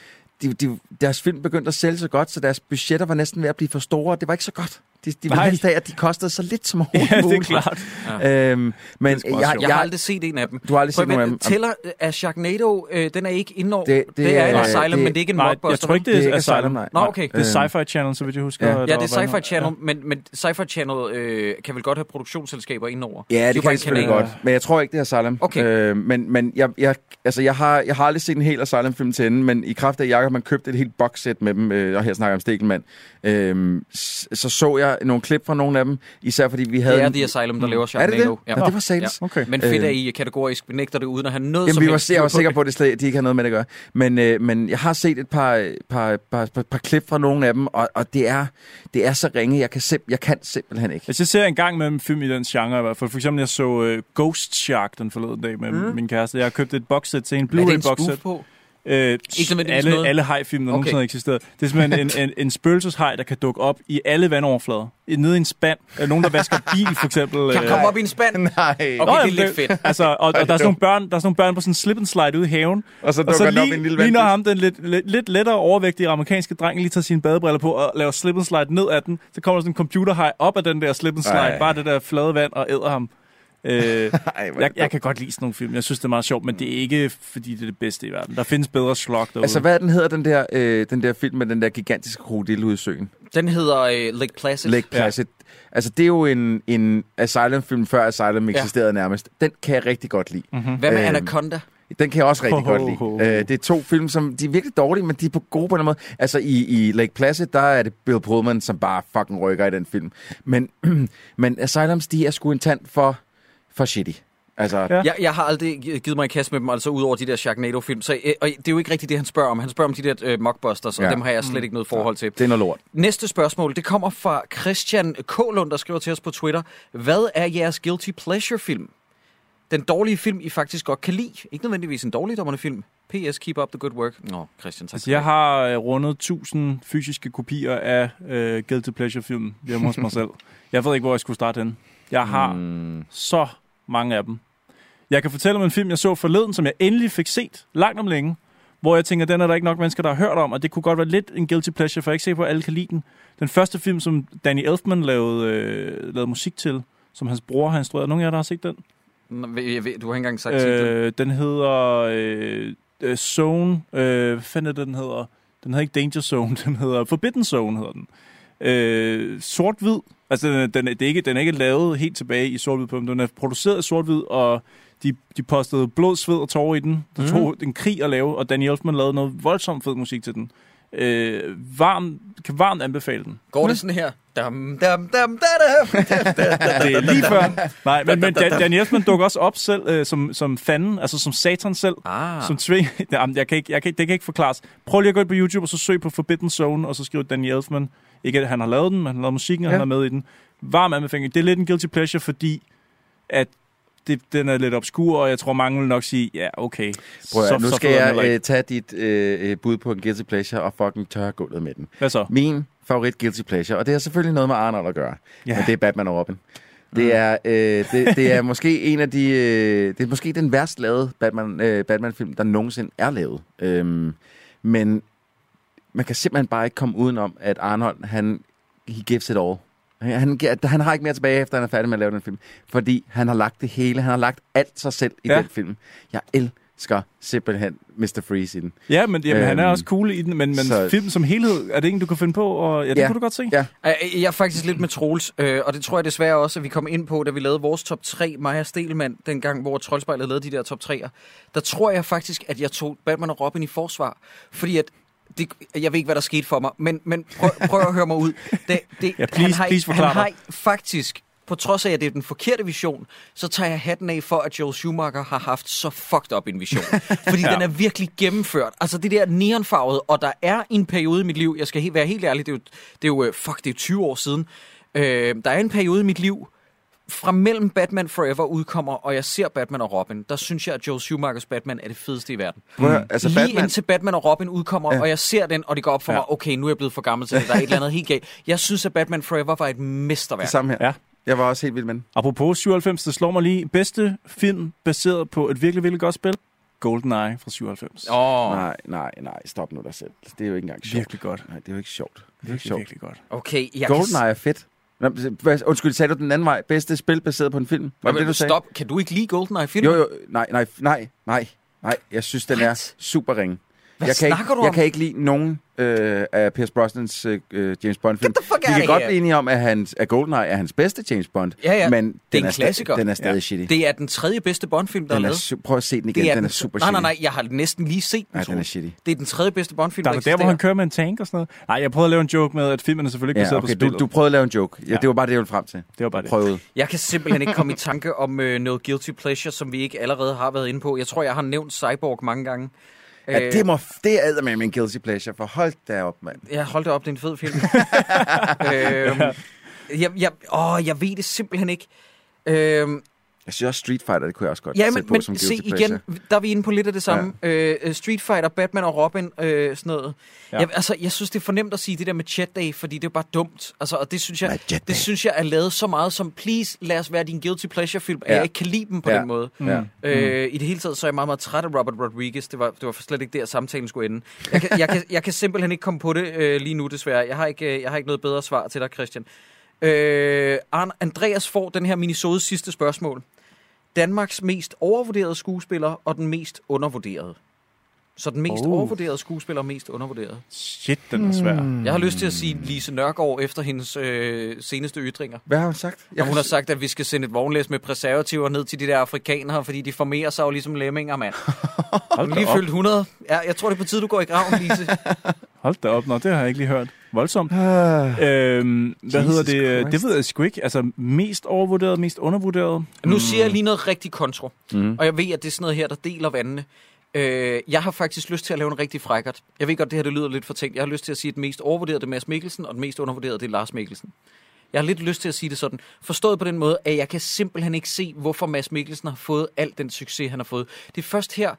de, de, deres film begyndte at sælge så godt, så deres budgetter var næsten ved at blive for store, og det var ikke så godt. De, de Nej. helst have, at de kostede så lidt som Ja, overhovedet det er klart. Øhm, men jeg. Jeg jeg, har aldrig set en af dem. du har aldrig Prøv set nogen af dem. Tæller øh, Sharknado, øh, den er ikke indover. Det, Det- det, det er en nej, Asylum, det- men det er ikke en Nej, mockbuster. jeg tror ikke, Det er det er ikke Asylum. Asylum, nej. Nå, okay. Det er Øhm, Sci-Fi Channel, så vidt jeg husker. Ja. Ja, det er Sci-Fi Channel, men, men Sci-Fi Channel øh, kan vel godt have produktionsselskaber indover. Ja, det jo kan en selvfølgelig godt. Men jeg tror ikke, det er Asylum. Okay. Øh, men men jeg, jeg, altså, jeg, har, jeg har aldrig set en hel Asylum-film til ende, men i kraft af, at Jacob man købte et helt boxsæt med dem, øh, og her snakker jeg om Stegelmann, øh, så så jeg nogle klip fra nogle af dem, især fordi vi havde... Det er en- The Asylum, der laver er det Sharknado. det? Ja. Nå, det var satans. Okay. Men fedt Øh. er I kategorisk benægter det uden at have noget Jamen, som vi var, jeg var sikker på, at det slet, de ikke har noget med det at gøre. Men, øh, men jeg har set et par, par, par, par, par klip fra nogle af dem, og, og det, er, det er så ringe, jeg kan, simp- jeg kan simpelthen ikke. Hvis jeg ser en gang med en film i den genre, i hvert fald. For eksempel, jeg så uh, Ghost Shark den forleden dag med mm. min kæreste. Jeg har købt et boxsæt til en Er det en Blu-ray på? Øh, alle, noget? alle hajfilm, der Okay. nogensinde har eksisteret. Det er simpelthen en, en, en spøgelseshaj, der kan dukke op i alle vandoverflader. I- Nede i en spand. Nogen, der vasker bil, for eksempel. Kan øh, komme op i en spand? Nej. Okay, Nå, det er jamen, lidt fedt. Altså, og, og der, er sådan nogle børn, der er sådan nogle børn på sådan en slip and slide ude i haven. Og så Og dukker så den op i en lige, lille lige når vandpyt. ham, den lidt, lidt, lidt lettere overvægtige amerikanske dreng, lige tager sine badebriller på og laver slip and slide ned af den, så kommer der sådan en computerhej op af den der slip and slide, Ej. bare det der flade vand og æder ham. Øh, jeg, jeg kan godt lide sådan nogle film. Jeg synes, det er meget sjovt, men det er ikke, fordi det er det bedste i verden. Der findes bedre slog derude. Altså, hvad den hedder, den der, øh, den der film med den der gigantiske krokodil ude i søen? Den hedder øh, Lake Placid. Lake Placid. Ja. Altså, det er jo en, en Asylum-film, før Asylum eksisterede ja. nærmest. Den kan jeg rigtig godt lide. Mhm. Hvad med Øhm, Anaconda? Den kan jeg også rigtig Ho, godt ho, lide. Øh, det er to film, som de er virkelig dårlige, men de er på gode på en måde. Altså, i, i Lake Placid, der er det Bill Pullman, som bare fucking rykker i den film. Men, men Asylums, de er sgu en tand for, for shitty. Altså, Ja. Jeg, jeg har aldrig gi- givet mig i kast med dem, altså ud over de der Sharknado-film. Så, øh, og det er jo ikke rigtigt det, han spørger om. Han spørger om de der øh, mockbusters, og Ja. dem har jeg slet ikke noget forhold til. det er noget lort. Næste spørgsmål, det kommer fra Christian Kålund, der skriver til os på Twitter. Hvad er jeres guilty pleasure-film? Den dårlige film, I faktisk godt kan lide. Ikke nødvendigvis en dårlig film. P.S. Keep up the good work. Nå, Christian, tak. Altså, jeg har øh, rundet 1000 fysiske kopier af øh, Guilty Pleasure-film hjemme hos mig selv. Jeg ved ikke, hvor jeg skulle starte henne. Jeg har Mm. så mange af dem. Jeg kan fortælle om en film, jeg så forleden, som jeg endelig fik set langt om længe, hvor jeg tænker, den er der ikke nok mennesker, der har hørt om, og det kunne godt være lidt en guilty pleasure, for jeg ikke sikker på, at alle kan lide den. Den første film, som Danny Elfman lavede, øh, lavede musik til, som hans bror har instrueret. Nogen af jer, der har set den? Nå, jeg ved, du har ikke engang sagt øh. Øh, den hedder øh, øh, Zone. Øh, hvad fanden er det, den hedder? Den hedder ikke Danger Zone, den hedder Forbidden Zone, hedder den. Øh, sort-hvid. Altså, den, er- den, det er ikke, den er ikke lavet helt tilbage i sort-hvid på, den er produceret i sort-hvid, og de, de postede blod, sved og tårer i den. Det tog en krig at lave, og Danny Elfman lavede noget voldsomt fed musik til den. Øh, varm, kan varmt anbefale den. Går det sådan her? Dam, dam, dam, da, da. det er lige før. Nej, men, men Dan- Elfman dukker også op selv øh, som, som fanden, altså som satan selv. Ah. Som tving... Jamen, jeg kan ikke, jeg kan, det kan ikke forklares. Prøv lige at gå ind på YouTube og så søg på Forbidden Zone, og så skriv Danny Elfman. Ikke at han har lavet den, men han har lavet musikken, og Ja. han er med i den. Varm anbefaling. Det er lidt en guilty pleasure, fordi at det, den er lidt obskur, og jeg tror, mange vil nok sige, ja, okay. Prøv at, nu så skal jeg øh, tage dit øh, øh, bud på en guilty pleasure og fucking tørre gulvet med den. Hvad så? Min favorit guilty pleasure, og det har selvfølgelig noget med Arnold at gøre, Ja. men det er Batman og Robin. Det er, øh, det, det er måske en af de, øh, det er måske den værst lavede Batman, øh, Batman-film, der nogensinde er lavet. Øhm, men man kan simpelthen bare ikke komme udenom, at Arnold, han, he gives it all. Han, han, han har ikke mere tilbage, efter han er færdig med at lave den film. Fordi han har lagt det hele. Han har lagt alt sig selv i Ja. den film. Jeg elsker simpelthen Mr. Freeze i den. Ja, men jamen, han er Øhm, også cool i den, men, men så- filmen som helhed, er det ikke, du kan finde på? Og, ja, det Ja. kunne du godt se. Ja. Jeg er faktisk lidt med Troels, øh, og det tror jeg desværre også, at vi kom ind på, da vi lavede vores top 3, Maja Stelmann, dengang, hvor Troldspejlet lavede de der top 3'er. Der tror jeg faktisk, at jeg tog Batman og Robin i forsvar. Fordi at, det, jeg ved ikke, hvad der skete for mig, men, men prøv, prøv at høre mig ud. Det, det, Ja, please- han har, please han har faktisk, på trods af, at det er den forkerte vision, så tager jeg hatten af for, at Joel Schumacher har haft så fucked up en vision. Fordi ja. den er virkelig gennemført. Altså det der neonfarvet, og der er en periode i mit liv, jeg skal helt, være helt ærlig, det er jo, det er jo øh, fuck, det er jo 20 år siden. Øh, der er en periode i mit liv, fra mellem Batman Forever udkommer, og jeg ser Batman og Robin, der synes jeg, at Joel Schumachers Batman er det fedeste i verden. Høre, altså Lige Batman, indtil Batman og Robin udkommer, ja. Og jeg ser den, og det går op for Ja. mig, okay, nu er jeg blevet for gammel til det, der er et eller andet helt galt. Jeg synes, at Batman Forever var et mesterværk. det samme her. Ja. Jeg var også helt vild med den. Apropos 97, det slår mig lige. Bedste film baseret på et virkelig, virkelig godt spil? GoldenEye fra 97. Åh, oh, Nej, nej, nej, stop nu dig selv. Det er jo ikke engang sjovt. Virkelig godt. Nej, det er jo ikke sjovt. Det er Virkelig, sjovt. virkelig godt. okay. Jeg GoldenEye er fedt. Nå, hvad- Undskyld, sagde du den anden vej? Bedste spil baseret på en film? Var det det, du sagde? Stop. Kan du ikke lide GoldenEye film? Jo, jo, nej, nej, nej, nej, nej. Jeg synes, den What? er super ringe. Hvad jeg kan snakker ikke, du Jeg om? kan ikke lide nogen øh, af Pierce Brosnans øh, James Bond-film. Get the fuck Vi kan godt blive enige om, at, hans, at GoldenEye er hans bedste James Bond. Ja, ja. Men Det er den en sta- klassiker. Den er stadig Ja. shitty. Det er den tredje bedste Bond-film, der er Den er, lavet. su- prøv at se den igen. Det er den er super Nej, shitty. nej, nej. Jeg har næsten lige set den. Nej, den er shitty. Det er den tredje bedste Bond-film, Der der, er der, hvor han kører med en tank og sådan noget. Nej, jeg prøvede at lave en joke med, at filmen er selvfølgelig ikke Ja, baseret okay, på du, spillet. du prøvede at lave en joke. Ja, Ja. Det var bare det, jeg ville frem til. Det var bare det. Prøvede. Jeg kan simpelthen ikke komme i tanke om øh, noget guilty pleasure, som vi ikke allerede har været inde på. Jeg tror, jeg har nævnt Cyborg mange gange. Ja, Øh, det, må, det er med min guilty pleasure, for hold da op, mand. Ja, hold da op, det er en fed film. øhm, jeg, jeg, åh, jeg ved det simpelthen ikke. Øhm, Jeg synes også Street Fighter, det kunne jeg også godt ja, sætte men, på men som se igen, pleasure. der er vi inde på lidt af det samme. Ja. Øh, Street Fighter, Batman og Robin, øh, sådan noget. Ja. Jeg, altså, jeg synes, det er fornemt at sige det der med chat day, fordi det er bare dumt. Altså, og det synes jeg, det synes jeg er lavet så meget som, please, lad os være din guilty pleasure film, at Ja. jeg ikke kan lide dem på Ja. den måde. Ja. Øh, I det hele taget så er jeg meget, meget træt af Robert Rodriguez. Det var, det var slet ikke der, samtalen skulle ende. Jeg kan, jeg kan, jeg kan simpelthen ikke komme på det øh, lige nu, desværre. Jeg har, ikke, øh, jeg har ikke noget bedre svar til dig, Christian. Øh, Andreas får den her minisode sidste spørgsmål. Danmarks mest overvurderede skuespiller og den mest undervurderede. Så den mest Oh. overvurderede skuespiller og mest undervurderede. Shit, den er svær. Jeg har lyst til at sige Lise Nørgaard efter hendes øh, seneste ytringer. Hvad har hun sagt? Ja, hun har sagt, at vi skal sende et vognlæs med preservativer ned til de der afrikanere, fordi de formerer sig jo ligesom lemminger, mand. Hun Hold er da lige op. fyldt 100. Ja, jeg tror, det er på tide, du går i graven, Lise. Hold da op, nå, det har jeg ikke lige hørt. Voldsomt. Ah, Øhm, hvad Jesus hedder det? Christ. Det ved jeg sgu ikke. Altså, mest overvurderet, mest undervurderet? Nu siger jeg lige noget rigtig kontro, mm. og jeg ved, at det er sådan noget her, der deler vandene. Øh, jeg har faktisk lyst til at lave en rigtig frækkert. Jeg ved godt, det her det lyder lidt for tænkt. Jeg har lyst til at sige, at det mest overvurderede det er Mads Mikkelsen, og det mest undervurderede det er Lars Mikkelsen. Jeg har lidt lyst til at sige det sådan. Forstået på den måde, at jeg kan simpelthen ikke se, hvorfor Mads Mikkelsen har fået al den succes, han har fået. Det er først her,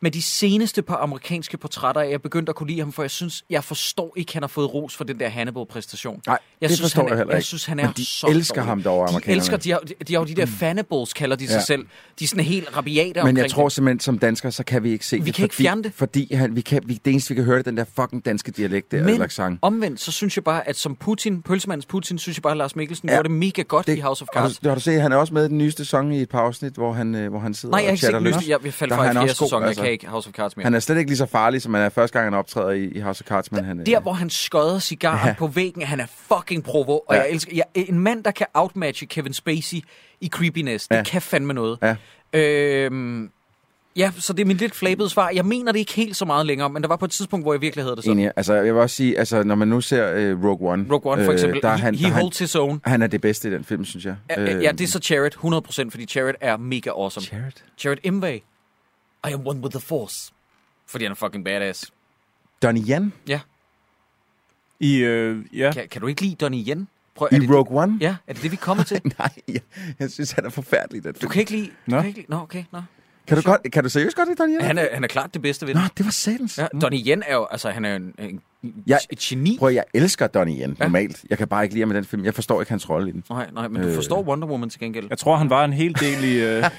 med de seneste par amerikanske portrætter, jeg begyndte at kunne lide ham, for jeg synes, jeg forstår ikke, han har fået ros for den der Hannibal-præstation. Nej, Jeg det synes, forstår han er, jeg heller Jeg ikke. synes, han er Men de så elsker dårlig. ham derovre, De amerikanerne. elsker, de har, de har jo de der fannables, kalder de sig Ja. selv. De er sådan helt rabiate Men jeg tror det. simpelthen, som danskere, så kan vi ikke se Vi det. kan ikke fordi, fjerne det. Fordi han, vi kan, vi, det eneste, vi kan høre, det den der fucking danske dialekt der, Men eller omvendt, så synes jeg bare, at som Putin, pølsemandens Putin, synes jeg bare, at Lars Mikkelsen Ja. gjorde det mega godt Det- i House of Har Cards. du, har du set, han er også med i den nyeste sæson i et par afsnit, hvor han, øh, hvor han sidder Nej, jeg har og ikke set chatter den løs. nyeste. Jeg, jeg faldt fra i fjerde sæson, jeg. Kan ikke House of Cards mere. Han er slet ikke lige så farlig, som han er første gang, han optræder i, i House of Cards, men han... øh, Der, hvor han skodder cigaren Ja. på væggen, han er fucking provo, og Ja. jeg elsker... Jeg, en mand, der kan outmatche Kevin Spacey i creepiness, det Ja. kan fandme noget. Ja. Øhm, ja, så det er min lidt flabede svar. Jeg mener det ikke helt så meget længere, men der var på et tidspunkt, hvor jeg virkelig havde det sådan. Enig. Altså, jeg vil også sige, altså, når man nu ser øh, Rogue One... Rogue One for eksempel, der er he, han, he der er han, holds his own. han er det bedste i den film, synes jeg. Ja, ja, det er så Chariot, 100%, fordi Chariot er mega awesome. Jared. Chariot Imwe. I am one with the force. Fordi han er fucking badass. Donnie Yen Ja. I, øh, ja. Kan, kan du ikke lide Donnie Yen? Prøv, i er det, Rogue One? Ja, er det det, vi kommer til? Nej, jeg, jeg synes, han er forfærdelig. Den Du film. kan ikke lide... Du Nå. kan ikke lide... Nå, okay, nå. Kan du, godt, kan du seriøst godt lide Donnie Yen? Han er, han er klart det bedste ved Nå, det. det var satans. Ja, Donnie Yen er jo... Altså, han er en, en, Jeg- et geni. Prøv, jeg elsker Donnie Yen Ja. normalt. Jeg kan bare ikke lide ham i den film. Jeg forstår ikke hans rolle i den. Nej, nej, men du Øh. forstår Wonder Woman til gengæld. Jeg tror, han var en hel del i... Øh...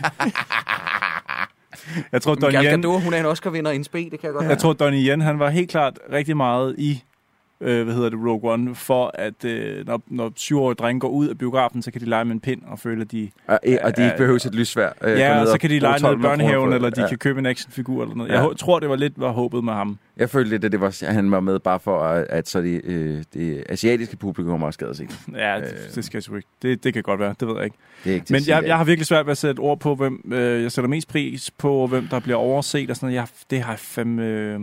jeg tror, Donnie Yen, Gadot, hun er en Oscar-vinder i en spe, det kan jeg godt jeg tror, Donnie Yen, han var helt klart rigtig meget i øh, hvad hedder det, Rogue One, for at øh, når, når syvårige drenge går ud af biografen, så kan de lege med en pind og føle, at de... Og, øh, og de ikke Ja, behøver et lysvær. Øh, ja, og så kan de lege ned i 1200 kroner børnehaven, eller de ja. kan købe en actionfigur eller noget. Ja. Jeg hå- tror, det var lidt var håbet med ham. Jeg følte lidt, at det var, at han var med bare for, at, at så de, øh, det asiatiske publikum også gad sig. Ja, det, Øh. det skal jeg ikke. Det, det kan godt være, det ved jeg ikke. Det er ikke Men at jeg, at- jeg har virkelig svært ved at sætte ord på, hvem øh, jeg sætter mest pris på, hvem der bliver overset og sådan noget. Jeg, det har jeg fandme... Øh,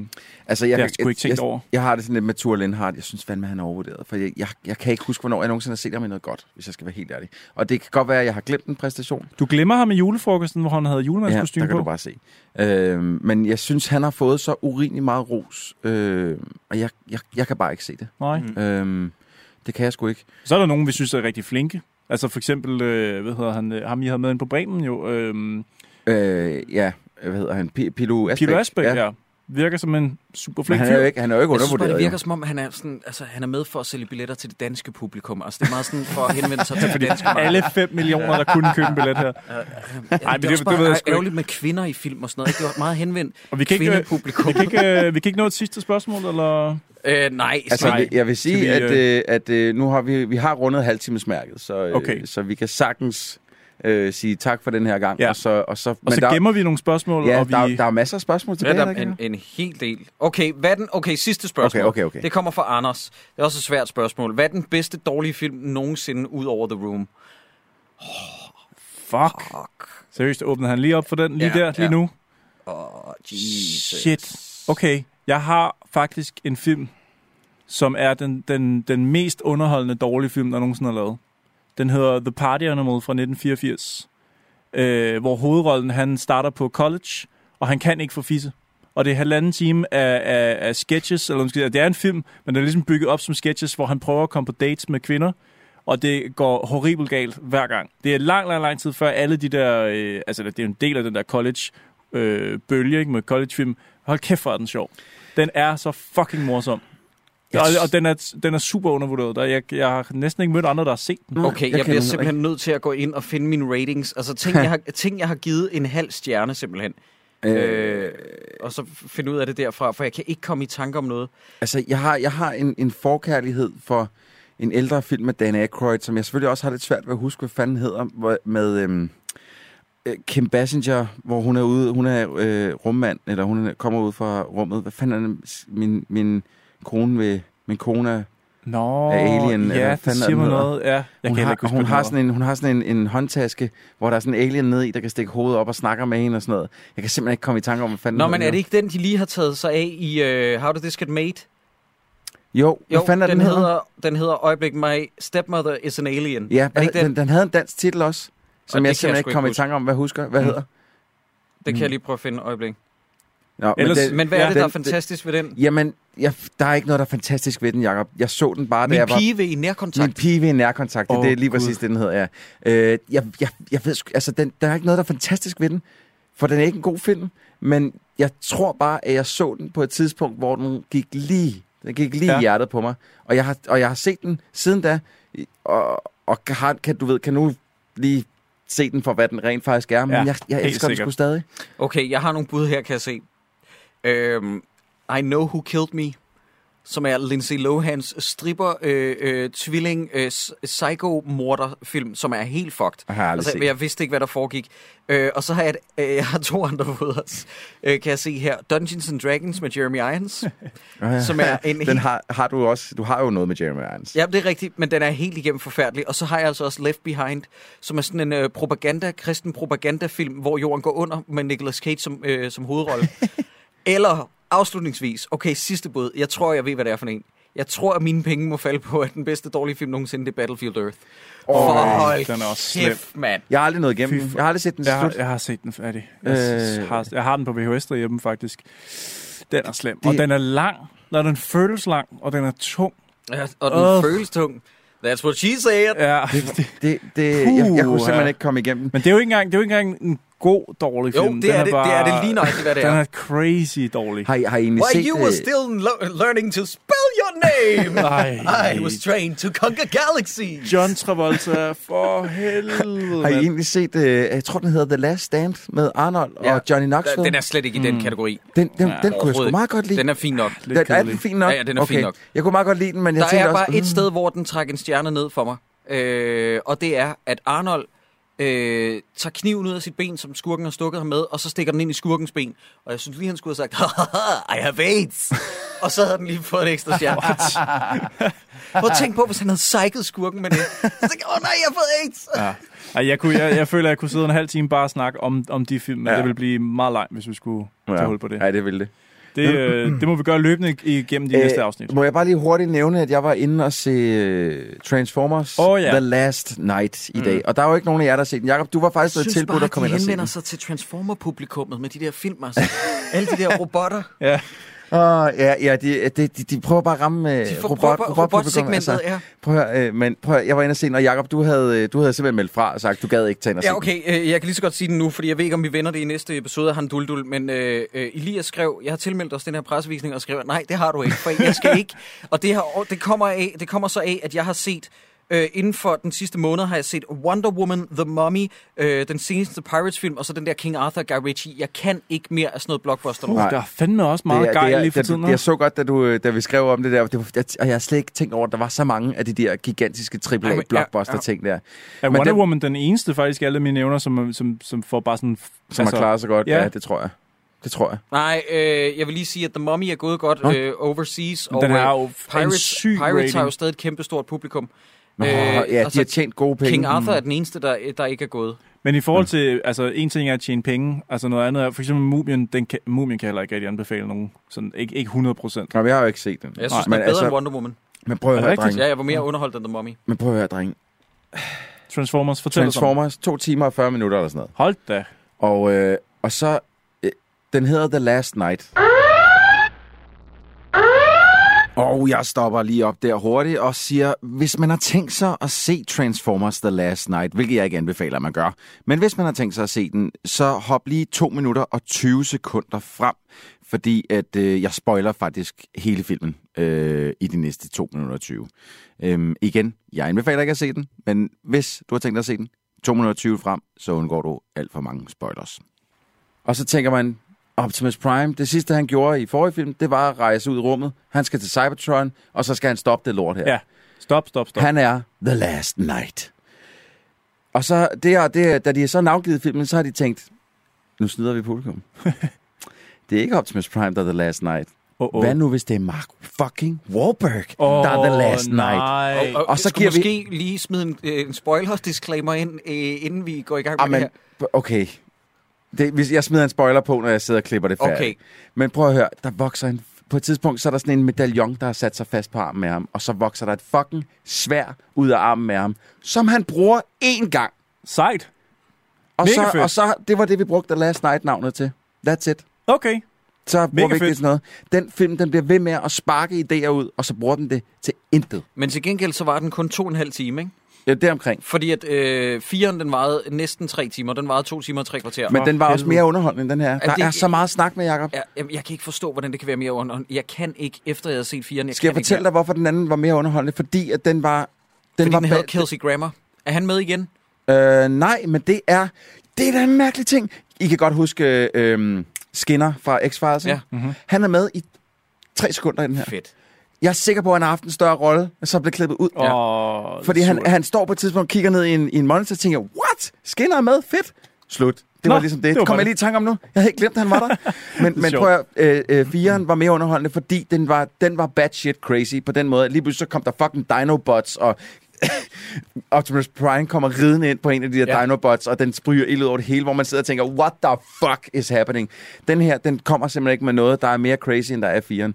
altså, jeg, jeg, jeg har sgu ikke tænkt jeg, over. Jeg har det sådan lidt med Thor Lindhardt. Jeg synes fandme, han er overvurderet. For jeg, jeg, jeg kan ikke huske, hvornår jeg nogensinde har set ham i noget godt, hvis jeg skal være helt ærlig. Og det kan godt være, at jeg har glemt en præstation. Du glemmer ham i julefrokosten, hvor han havde Ja, der julemandskostyme kan på. du bare se. Øh, men jeg synes, han har fået så urimelig meget ros. Øh, og jeg, jeg, jeg kan bare ikke se det. Nej. Mm. Øh, det kan jeg sgu ikke. Så er der nogen, vi synes er rigtig flinke. Altså for eksempel, øh, hvad hedder han, øh, ham I havde med ind på Bremen jo, øh, Øh, ja, hvad hedder han? P- Pilo Asbæk. Pilo Asbæk, ja. ja. Virker som en super flink han er jo ikke, han er jo ikke Jeg synes bare, undervurderet. det jo. virker som om, han er, sådan, altså, han er med for at sælge billetter til det danske publikum. Altså, det er meget sådan for at henvende sig til det danske. Alle 5 millioner, der kunne købe en billet her. Ja, Ej, men det, er det- også det bare ikke. ærgerligt med kvinder i film og sådan noget. Ikke? Det var meget henvendt Og vi kan ikke, øh, kvindepublikum. vi kan ikke, øh, vi kan ikke nå et sidste spørgsmål, eller... Altså, Nej. Øh, nej, nej. jeg, vil sige, vi, at, øh, at øh, nu har vi, vi har rundet halvtimesmærket, så, øh, Okay. så vi kan sagtens øh, sige tak for den her gang. Ja. Og så, og så, Og så der, gemmer vi nogle spørgsmål, ja, og vi... der, der er masser af spørgsmål Ja, tilbage. der der, er en, en hel del. Okay, hvad den, okay, sidste spørgsmål. Okay, okay, okay. Det kommer fra Anders. Det er også et svært spørgsmål. Hvad er den bedste dårlige film nogensinde ud over The Room? Fuck. Fuck. Seriøst, åbnede han lige op for den lige Ja, der, lige ja. nu? Oh, Jesus. Shit. Okay, jeg har faktisk en film, som er den, den, den mest underholdende dårlige film, der nogensinde er lavet. Den hedder The Party Animal fra 1984, øh, hvor hovedrollen han starter på college, og han kan ikke få fisse. Og det er halvanden time af, af, af sketches, eller måske, det er en film, men den er ligesom bygget op som sketches, hvor han prøver at komme på dates med kvinder, og det går horribelt galt hver gang. Det er lang, lang, lang tid før alle de der, øh, altså det er en del af den der college øh, bølge ikke, med collegefilm. Hold kæft, hvor er den sjov. Den er så fucking morsom. Jeg Og, og den, er, den er super undervurderet. Der, jeg, jeg har næsten ikke mødt andre, der har set den. Okay, jeg, Jeg bliver simpelthen nødt til at gå ind og finde mine ratings. Altså ting, jeg har, ting, jeg har givet en halv stjerne simpelthen. Øh, og så finde ud af det derfra, for jeg kan ikke komme i tanke om noget. Altså, jeg har, jeg har en, en forkærlighed for en ældre film med Dan Aykroyd, som jeg selvfølgelig også har lidt svært ved at huske, hvad fanden hedder, hvor, med øhm, øh, Kim Basinger, hvor hun er ude, hun er øh, rummand, eller hun er, kommer ud fra rummet. Hvad fanden er det? Min, min kone ved, min kone er, Nå, Af Alien, eller ja, hvad det er siger mig hedder? noget. Ja, jeg hun, kan har, ikke huske, hun, hvad har hedder. sådan en, hun har sådan en, en håndtaske, hvor der er sådan en alien ned i, der kan stikke hovedet op og snakker med hende og sådan noget. Jeg kan simpelthen ikke komme i tanke om, hvad fanden Nå, men er hedder. det ikke den, de lige har taget sig af i uh, How Did This Get Made? Jo, hvad Jo, fanden er den, den, hedder, den hedder øjeblik, My Stepmother is an Alien. Ja, er det ikke den, den? den havde en dansk titel også, som det jeg simpelthen jeg ikke kommer i tanke om, hvad husker. Hvad Mm. hedder? Det kan jeg lige prøve at finde øjeblik. Nå, Ellers- det, Men hvad er Ja, det, der er den- fantastisk ved den? Jamen, jeg, der er ikke noget, der er fantastisk ved den, Jacob. Jeg så den bare, da Min jeg var... pige ved i nærkontakt. Min pige en nærkontakt, det, Åh, det er lige Gud. præcis det, den hedder, ja. Øh, jeg, jeg, jeg ved sgu- altså, den, der er ikke noget, der er fantastisk ved den, for den er ikke en god film, men jeg tror bare, at jeg så den på et tidspunkt, hvor den gik lige, den gik lige ja. I hjertet på mig, og jeg, har, og jeg har set den siden da, og, og har, kan, du ved, kan nu lige se den for, hvad den rent faktisk er, men Ja, jeg, jeg elsker den sikkert. sgu stadig. Okay, jeg har nogle bud her, kan jeg se. Øhm, I Know Who Killed Me, som er Lindsay Lohans stripper, øh, øh, tvilling, øh, psycho-morder-film, som er helt fucked. Jeg har Altså, set. jeg vidste ikke, hvad der foregik. Øh, og så har jeg, et, øh, jeg har to andre også, øh, kan jeg se her. Dungeons and Dragons med Jeremy Irons, som er en Den helt... har, har du også, du har jo noget med Jeremy Irons. Ja, det er rigtigt, men den er helt igennem forfærdelig. Og så har jeg altså også Left Behind, som er sådan en øh, propaganda, kristen propagandafilm, hvor jorden går under med Nicolas Cage som, øh, som hovedrolle. Eller afslutningsvis, okay, sidste bud. Jeg tror, jeg ved, hvad det er for en. Jeg tror, at mine penge må falde på, at den bedste dårlige film nogensinde, det er Battlefield Earth. Åh, For hold den er også kæft, mand. Jeg har aldrig nået igennem. Fy Jeg har aldrig set den Jeg har, slut. jeg har set den færdig. Jeg, Øh. har, jeg har den på VHS derhjemme, faktisk. Den er slem. Det- Og den er lang, når den føles lang, og den er tung. Ja, og den Åh. føles tung. That's what she said. Ja. Det, det, det, jeg, jeg kunne Puh, simpelthen ja. ikke komme igennem. Men det er jo ikke engang, det er jo ikke engang en god, dårlig Jo, film. det den er det- det er det lige nøjagtigt, hvad det den er. er crazy dårlig. Har I, har I egentlig Why set you were øh, still lo- learning to spell your name. Ej. I was trained to conquer galaxies. John Travolta, for helvede. Har I egentlig set, øh, jeg tror den hedder The Last Stand med Arnold Ja. og Johnny Knoxville? Den er slet ikke i den kategori. den, den, Ja, den kunne jeg sgu meget godt lide. Den er fin nok. Lidt den, er kedelig. den fin nok? Ja, ja, den er okay. fin nok. Jeg kunne meget godt lide den, men jeg Der tænkte er også... bare et mm, sted, hvor den trækker en stjerne ned for mig. Øh, og det er, at Arnold øh, tager kniven ud af sit ben, som skurken har stukket ham med, og så stikker den ind i skurkens ben. Og jeg synes lige, han skulle have sagt, I have AIDS. og så havde den lige fået en ekstra stjerne. Prøv at tænke på, hvis han havde psyket skurken med det. Så tænkte jeg, åh oh, nej, jeg har fået AIDS. Ja. Ej, jeg, kunne, jeg, jeg føler, at jeg kunne sidde en halv time bare og snakke om, om de film, men Ja. det ville blive meget langt, hvis vi skulle tage hul på det. Ja, det ville det. Det, øh, det må vi gøre løbende igennem de næste afsnit. Må jeg bare lige hurtigt nævne, at jeg var inde og se øh, Transformers Åh, ja. The Last Night i dag. Og der er jo ikke nogen af jer, der har set den. Jacob, du var faktisk blevet tilbudt at komme ind og se den. sig til Transformer-publikummet med de der film, altså. Alle de der robotter. Ja. Åh, ja, ja de, de, de, de prøver bare at ramme øh, De får robot, robot, robotpublikum, robotsegmentet, ja. Prøv at, øh, men prøv at, jeg var inde og se og Jacob, du havde, øh, du havde simpelthen meldt fra og sagt, du gad ikke tage ind og Ja, okay. Øh, jeg kan lige så godt sige den nu, fordi jeg ved ikke, om vi vender det i næste episode af Han Duldul, men øh, øh, Elias skrev, jeg har tilmeldt os den her pressevisning, og skrev, nej, det har du ikke, for jeg skal ikke. Og det, har, det, kommer af, det kommer så af, at jeg har set, øh, inden for den sidste måned, har jeg set Wonder Woman, The Mummy, øh, den seneste Pirates-film, og så den der King Arthur, Guy Ritchie. Jeg kan ikke mere af sådan noget blockbuster. Uh, Nej. der er fandme også meget gejl lige for tiden. du- Jeg så godt, da, du, da vi skrev om det der, det var, jeg, og jeg har slet ikke tænkt over, at der var så mange af de der gigantiske men- ja, AAA-blockbuster-ting der, Er Men Wonder den- Woman den eneste faktisk alle mine nævner, som, som, som får bare sådan... som altså, har klaret sig godt. ja. Ja. ja, det tror jeg. Det tror jeg. Nej, øh, jeg vil lige sige, at The Mummy er gået godt Nå. øh, overseas, Men og den øh, har jo en Pirates, syg Pirates har rating. jo stadig et kæmpestort publikum. Nå, Øh, ja, de altså, har tjent gode penge. King Arthur er den eneste, der, der ikke er gået. Men i forhold til, altså en ting er at tjene penge, altså noget andet er, for eksempel Mumien, den kan, Mumien kan heller ikke rigtig anbefale nogen, sådan ikke, ikke 100 procent. Men jeg har jo ikke set den. Jeg synes, Nej, den er men bedre altså, end Wonder Woman. Men prøv at høre, drenge. Ja, jeg var mere underholdt end The Mummy. Men prøv at høre, drenge. Transformers, fortæl. Transformers, to timer og 40 minutter eller sådan noget. Hold da. Og, øh, og så, øh, den hedder The Last Night. Og jeg stopper lige op der hurtigt og siger, hvis man har tænkt sig at se Transformers The Last Night, hvilket jeg ikke anbefaler, at man gør, men hvis man har tænkt sig at se den, så hop lige 2 minutter og 20 sekunder frem, fordi at øh, jeg spoiler faktisk hele filmen øh, i de næste 2 minutter og 20. Øhm, igen, jeg anbefaler ikke at se den, men hvis du har tænkt dig at se den, 2 minutter og 20 frem, så undgår du alt for mange spoilers. Og så tænker man, Optimus Prime, det sidste han gjorde i forrige film, det var at rejse ud i rummet. Han skal til Cybertron, og så skal han stoppe det lort her. Ja, stop, stop, stop. Han er The Last Night. Og så, det er, det er, da de er så navngivet filmen, så har de tænkt, nu snyder vi publikum. det er ikke Optimus Prime, der er The Last Night. oh, Oh. Hvad nu, hvis det er Mark fucking Wahlberg, oh, der er The Last Night? Nej. Og, og, Og så giver vi- måske lige smide en, en spoiler-disclaimer ind, øh, inden vi går i gang med Amen, det her. okay. Det, hvis jeg smider en spoiler på, når jeg sidder og klipper det færdigt. Okay. Men prøv at høre, der vokser en, på et tidspunkt, så er der sådan en medaljon, der har sat sig fast på armen med ham, og så vokser der et fucking svær ud af armen med ham, som han bruger én gang. Sejt. Og Mega så, fedt. og så, det var det, vi brugte Last Night-navnet til. That's it. Okay. Så bruger vi ikke fedt. til noget. Den film, den bliver ved med at sparke idéer ud, og så bruger den det til intet. Men til gengæld så var den kun to og en halv time, ikke? Ja, det er omkring. Fordi at øh, firen, den varede næsten tre timer. Den varede to timer og tre kvarter. Men den var også mere underholdende end den her. Der det- er så meget snak med, Jacob. jeg, jeg, jeg kan ikke forstå, hvordan det kan være mere underholdende. Jeg kan ikke, efter jeg havde set firen, jeg Skal jeg fortælle dig, hvorfor den anden var mere underholdende? Fordi at den var... Den Fordi var den havde Kelsey Grammer. Er han med igen? Øh, nej, men det er... Det er da en mærkelig ting. I kan godt huske øh, Skinner fra X-Files. Ja. Ja. Mm-hmm. Han er med i tre sekunder i den her. Fedt. Jeg er sikker på, at han har haft en større rolle, så blev klippet ud. Ja. Og Fordi han, han står på et tidspunkt og kigger ned i en, i en monitor og tænker, what? Skinner er med? Fedt. Slut. Det Nå, var ligesom det. det var kom jeg lige i tanke om nu. Jeg havde ikke glemt, at han var der. Men, men sjovt. prøv at, øh, øh, firen var mere underholdende, fordi den var, den var bad shit crazy på den måde. Lige pludselig så kom der fucking Dinobots, og Optimus Prime kommer ridende ind på en af de der Ja. Dinobots, og den spryger ild ud over det hele, hvor man sidder og tænker, what the fuck is happening? Den her, den kommer simpelthen ikke med noget, der er mere crazy, end der er firen.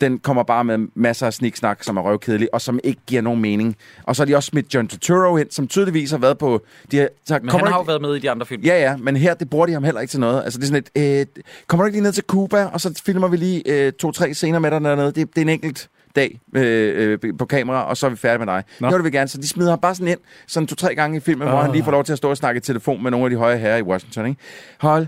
Den kommer bare med masser af sniksnak, som er røvkedelig, og som ikke giver nogen mening. Og så har de også smidt John Turturro ind, som tydeligvis har været på... De har, så Men han har jo været med i de andre film. Ja, ja, men her, det bruger de ham heller ikke til noget. Altså, det er sådan et, øh, kommer du ikke lige ned til Cuba, og så filmer vi lige øh, to-tre scener med dig dernede. Det, det er en enkelt dag øh, øh, på kamera, og så er vi færdige med dig. Nå. Det vil vi gerne. Så de smider ham bare sådan ind, sådan to-tre gange i filmen, oh. hvor Ah. han lige får lov til at stå og snakke i telefon med nogle af de høje herrer i Washington. Ikke? Hold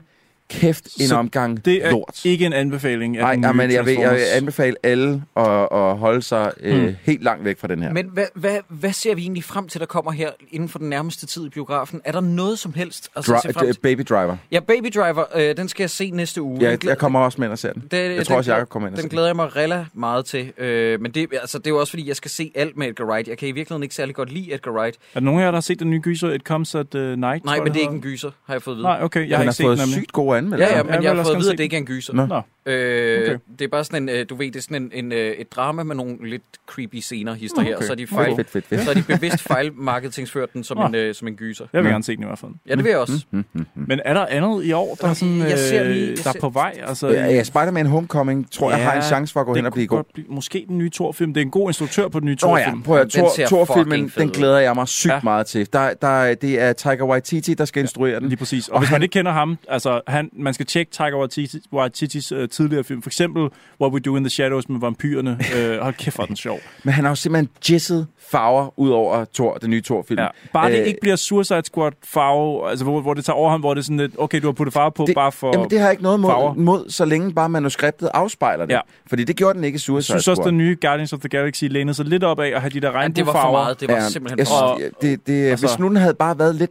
kæft, en Så omgang Det er lort. ikke en anbefaling af Nej, den ja, nye men jeg vil, jeg vil anbefale alle at, at holde sig øh, Hmm. helt langt væk fra den her. Men hvad, hvad, hvad ser vi egentlig frem til, der kommer her inden for den nærmeste tid i biografen? Er der noget som helst? Altså, at se frem Dri- til? Baby Driver. Ja, Baby Driver, øh, den skal jeg se næste uge. Den Jeg, jeg kommer også med ind og ser den. Det, Jeg den tror også, Jacob kommer ind og Den den. glæder jeg mig rella meget til. Øh, men det, altså, det er jo også, fordi jeg skal se alt med Edgar Wright. Jeg kan i virkeligheden ikke særlig godt lide Edgar Wright. Er der nogen af jer, der har set den nye gyser, It Comes at uh, Night? Nej, jeg, men det er ikke en gyser, har jeg fået at vide. Nej, okay, jeg Jeg har den ikke set har den fået nemlig. sygt gode anmeldelser. Ja, ja, jeg men vil jeg har fået at vide, at det ikke er en gyser. Nå. Nå, Øh, Okay. Det er bare sådan en, øh, du ved, det er sådan en, en, øh, et drama med nogle lidt creepy scener, hister her, okay. så er de, Okay, fejl, fedt, fedt, fedt. så er de bevidst fejlmarketingsført den som, Nå. en, øh, som en gyser. jeg vil gerne se den i hvert fald. Ja, det vil jeg også. Mm, mm, mm. Men er der andet i år, der, er sådan, Jeg ser lige- øh, jeg der er ser- på vej? Altså, Ja, ja, Spider-Man Homecoming tror jeg Ja, har en chance for at gå hen og blive god. godt blive, måske den nye Thor-film. Det er en god instruktør på den nye Thor-film. ja, prøv at Den Thor, ser Thor-filmen, den glæder jeg mig sygt Ja. meget til. Der, der, det er Tiger Waititi, der skal instruere den. Lige præcis. Og, Og hvis han- man ikke kender ham, altså han, man skal tjekke Tiger Waititi, Waititis tidligere film. For eksempel What We Do in the Shadows med vampyrerne. uh, hold kæft, hvor den sjov. Men han har jo simpelthen jizzet farver ud over Thor, den nye Thor-film. Ja. Bare det Øh, ikke bliver Suicide Squad farve, altså hvor, hvor det tager overhånd, hvor det er sådan lidt, okay, du har puttet farve på det, bare for... Jamen, det har jeg ikke noget farver. mod, mod, så længe bare manuskriptet afspejler det. Ja. Fordi det gjorde den ikke i jeg Suicide synes også, Squad. den nye Guardians of the Galaxy lænede sig lidt op af at have de der Ja, det var for regnbuefarver. meget. Det var Ja, simpelthen jeg, synes, det, det, Altså- hvis nu den havde bare været lidt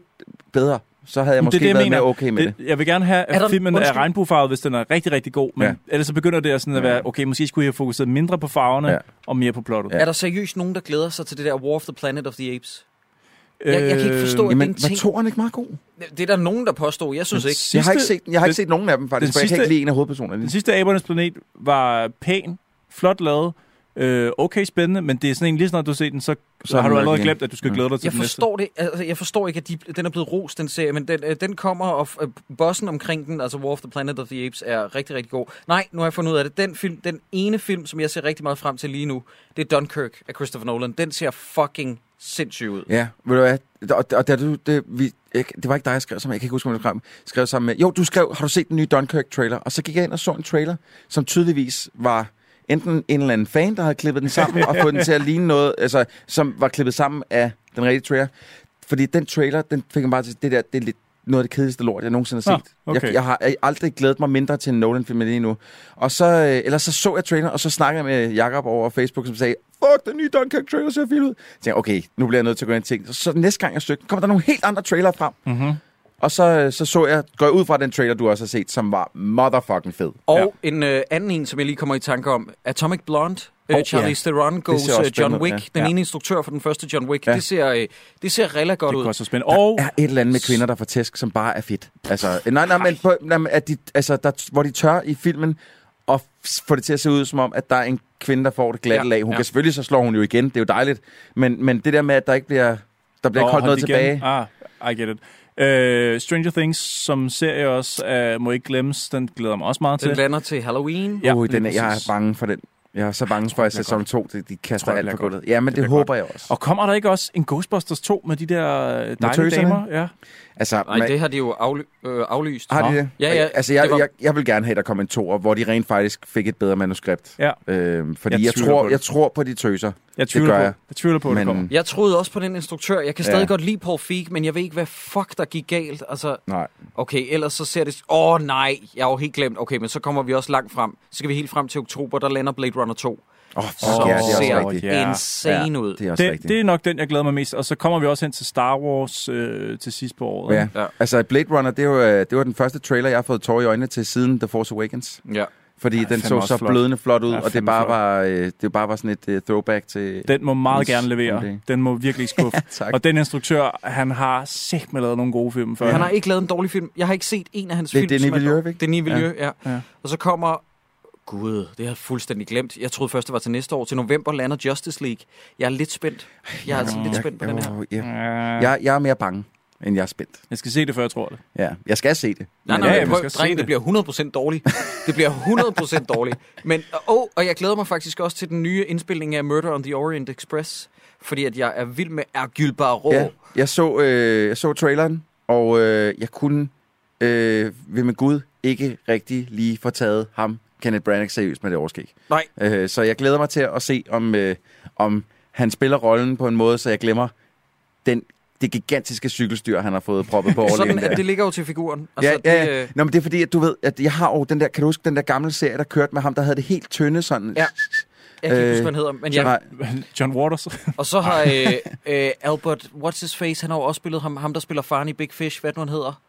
bedre, så havde jeg måske det er det, jeg været mener. mere okay med det. det. Jeg vil gerne have, Er at der- filmen er undskyld. regnbuefarvet, hvis den er rigtig, rigtig god. Men Ja. ellers så begynder det at, sådan at være, okay, måske skulle jeg have fokuseret mindre på farverne Ja. og mere på plottet. Ja. Er der seriøst nogen, der glæder sig til det der War of the Planet of the Apes? Jeg- jeg kan ikke forstå, Øh, at Jamen, en var ting- toren ikke meget god? Det er der nogen, der påstår. Jeg synes Den ikke. sidste- Jeg har ikke set, jeg har ikke den- set nogen af dem, faktisk, den for jeg kan sidste- ikke lide en af hovedpersonerne. Den sidste Abernes Planet var pæn, flot lavet, øh, okay spændende, men det er sådan en, lige snart du har set den, så, så har du allerede igen. glemt, at du skal Mm. glæde dig til Jeg den næste. forstår det. Altså, jeg forstår ikke, at de, den er blevet ros, den serie, men den, øh, den kommer, og øh, bossen omkring den, altså War of the Planet of the Apes, er rigtig, rigtig god. Nej, nu har jeg fundet ud af det. Den, film, den ene film, som jeg ser rigtig meget frem til lige nu, det er Dunkirk af Christopher Nolan. Den ser fucking sindssyg ud. Ja, ved du hvad? Og, og da du, det, vi, ikke, det var ikke dig, jeg skrev sammen med. Jeg kan ikke huske, om du skrev, skrev sammen med. Jo, du skrev, har du set den nye Dunkirk-trailer? Og så gik jeg ind og så en trailer, som tydeligvis var enten en eller anden fan, der havde klippet den sammen og fået den til at ligne noget, altså, som var klippet sammen af den rigtige trailer. Fordi den trailer, den fik mig bare til, det der, det er lidt noget af det kedeligste lort, jeg nogensinde har set. okay. jeg, jeg har aldrig glædet mig mindre til en Nolan-film end lige nu. Og så, øh, eller så så jeg trailer, og så snakkede jeg med Jakob over Facebook, som sagde, fuck, den nye Dunkirk-trailer ser vild ud. Jeg tænkte, okay, nu bliver jeg nødt til at gå ind og tænke. Så, så næste gang jeg søgte, kommer der nogle helt andre trailer frem. Mm-hmm. Og så, øh, så så jeg, går jeg ud fra den trailer, du også har set, som var motherfucking fed. Og en øh, anden en, som jeg lige kommer i tanke om, Atomic Blonde. Øh, Oh, Charlize Theron goes øh, John Wick. ja. Den Ja. ene instruktør for den første John Wick. Ja. Det ser, øh, det ser rigtig godt Det ud. er så spændende. Og Der er et eller andet med kvinder, der får tæsk, som bare er fedt. Altså, nej, nej, men, på, nej, at de, altså, der, hvor de tør i filmen og få det til at se ud som om, at der er en kvinde, der får det glatte Ja, lag. Hun ja. kan selvfølgelig, så slår hun jo igen. Det er jo dejligt. Men, men det der med, at der ikke bliver, der bliver ikke holdt noget igen. tilbage. Ah, I get it. Øh, Stranger Things som serie også øh, må ikke glemmes. Den glæder mig også meget Den til. lander til Halloween. Ja, uh, lige den er, jeg er bange for den. Jeg er så bange for, at sæson 2, de, de kaster Tror jeg alt på godt. gulvet. Ja, men Det det, håber jeg også. Og kommer der ikke også en Ghostbusters 2 med de der øh, dejlige damer? Ja. Altså, Nej, man- det har de jo afly- øh, aflyst. har de det? Ja, ja, Altså, jeg, det var- jeg, jeg vil gerne have, at der kom en toer, hvor de rent faktisk fik et bedre manuskript. Ja. Øhm, fordi Jeg jeg, tror, jeg tror på de tøser. Jeg tvivler gør på, jeg. jeg tvivler på, at det Men- kommer. Jeg troede også på den instruktør. Jeg kan stadig Ja. godt lide Paul Feig, men jeg ved ikke, hvad fuck der gik galt. Altså, Nej. okay, ellers så ser det... Åh oh, nej, jeg har jo helt glemt. Okay, men så kommer vi også langt frem. Så skal vi helt frem til oktober, der lander Blade Runner 2. Åh, oh, fuck Som ja, det er ser rigtigt. Ja. insane ud. Det er også Det, rigtigt. det er nok den, jeg glæder mig mest. Og så kommer vi også hen til Star Wars øh, til sidst på året. Ja. Ja. ja. Altså, Blade Runner, det var, det var den første trailer, jeg har fået tår i øjnene til siden The Force Awakens. Ja. Fordi Ja, den så så flot. blødende flot ud, Ja, og det bare, flot. var, øh, det bare var sådan et uh, throwback til... Den må meget gerne levere. okay. Den må virkelig skuffe. tak. og den instruktør, han har sæt med lavet nogle gode film før. Han har ikke lavet en dårlig film. Jeg har ikke set en af hans Det er film. Denis er Villeneuve, ikke? Denis Villeneuve, ja. Ja. Og så kommer... Gud, det har jeg fuldstændig glemt. Jeg troede først, det var til næste år. Til november lander Justice League. Jeg er lidt spændt. Jeg er altså lidt spændt på den her. Ja. Ja. Jeg, jeg er mere bange, end jeg er spændt. Jeg skal se det, før jeg tror det. Ja, jeg skal se det. Nej, Men, nej, Ja, ja, vi prøv, skal se dreng, det. det. bliver 100% dårligt. Det bliver 100% dårligt. Men, og, og jeg glæder mig faktisk også til den nye indspilning af Murder on the Orient Express. Fordi at jeg er vild med Hercule Poirot. Ja, jeg så, øh, jeg så traileren, og øh, jeg kunne øh, ved med Gud ikke rigtig lige få taget ham, Kenneth Branagh, seriøst med det overskæg. Nej, Øh, så jeg glæder mig til at se, om, øh, om han spiller rollen på en måde, så jeg glemmer den, det gigantiske cykelstyr, han har fået proppet på sådan, overlægen at der. det ligger jo til figuren. Ja, det, ja, ja. øh, Nå, men det er fordi, at du ved, at jeg har jo den der, kan du huske den der gamle serie, der kørte med ham, der havde det helt tynde sådan. Ja. Jeg kan ikke Øh, huske, hvad han hedder. Men Ja. ja, John Waters. og så har øh, øh, Albert, what's his face, han har jo også spillet ham, ham der spiller faren i Big Fish. Hvad det nu, han hedder?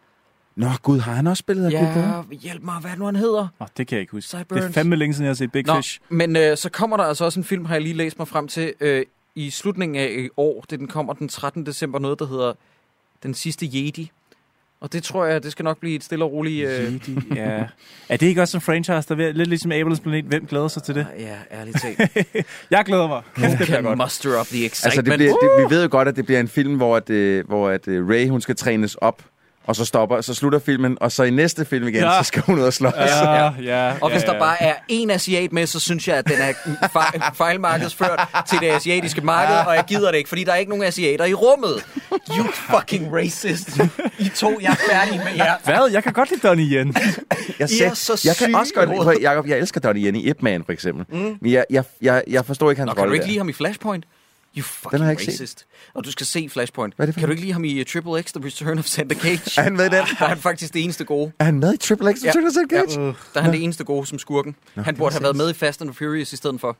Nå, Gud, har han også spillet af Gud Ja, hjælp mig, hvad det nu, han hedder? Oh, det kan jeg ikke huske. Sideburns. Det er fandme længe siden, jeg har set Big Nå, Fish. men øh, så kommer der altså også en film, har jeg lige læst mig frem til, øh, i slutningen af i år. Det den kommer den 13. december, noget der hedder Den sidste Jedi. Og det tror jeg, det skal nok blive et stille og roligt... Øh, Jedi, ja. Er det ikke også en franchise, der er lidt ligesom Abel's Planet? Hvem glæder sig til det? ja, ærligt talt. Jeg glæder mig. Kæft, det bliver Can godt. muster up the excitement. Altså, det bliver, det, vi ved jo godt, at det bliver en film, hvor, at, øh, hvor at, øh, Ray, hun skal trænes op, og så stopper, så slutter filmen, og så i næste film igen, Ja. så skal hun ud og slås. Ja, ja, Og hvis ja, der ja. bare er en asiat med, så synes jeg, at den er fejl, fejlmarkedsført til det asiatiske marked, og jeg gider det ikke, fordi der er ikke nogen asiater i rummet. You fucking racist. I to, jeg er færdig med jer. Hvad? Jeg kan godt lide Donnie Yen. Jeg, I er så jeg kan også godt, Jacob, jeg elsker Donnie Yen i Ip Man, for eksempel. Mm. Men jeg, jeg, jeg, jeg forstår ikke hans Nå, kan du rolle ikke der. lide ham i Flashpoint? You fucking Den har jeg ikke set. racist. Og du skal se Flashpoint. Hvad er det for kan du ikke lide ham i uh, Triple X, The Return of Santa Cage? Er han med i den? Der er han faktisk det eneste gode. Er han med i Triple X Ja. Return of St. Cage? Uh, Der er han det eneste gode som skurken. Han burde have været med i Fast and the Furious i stedet for.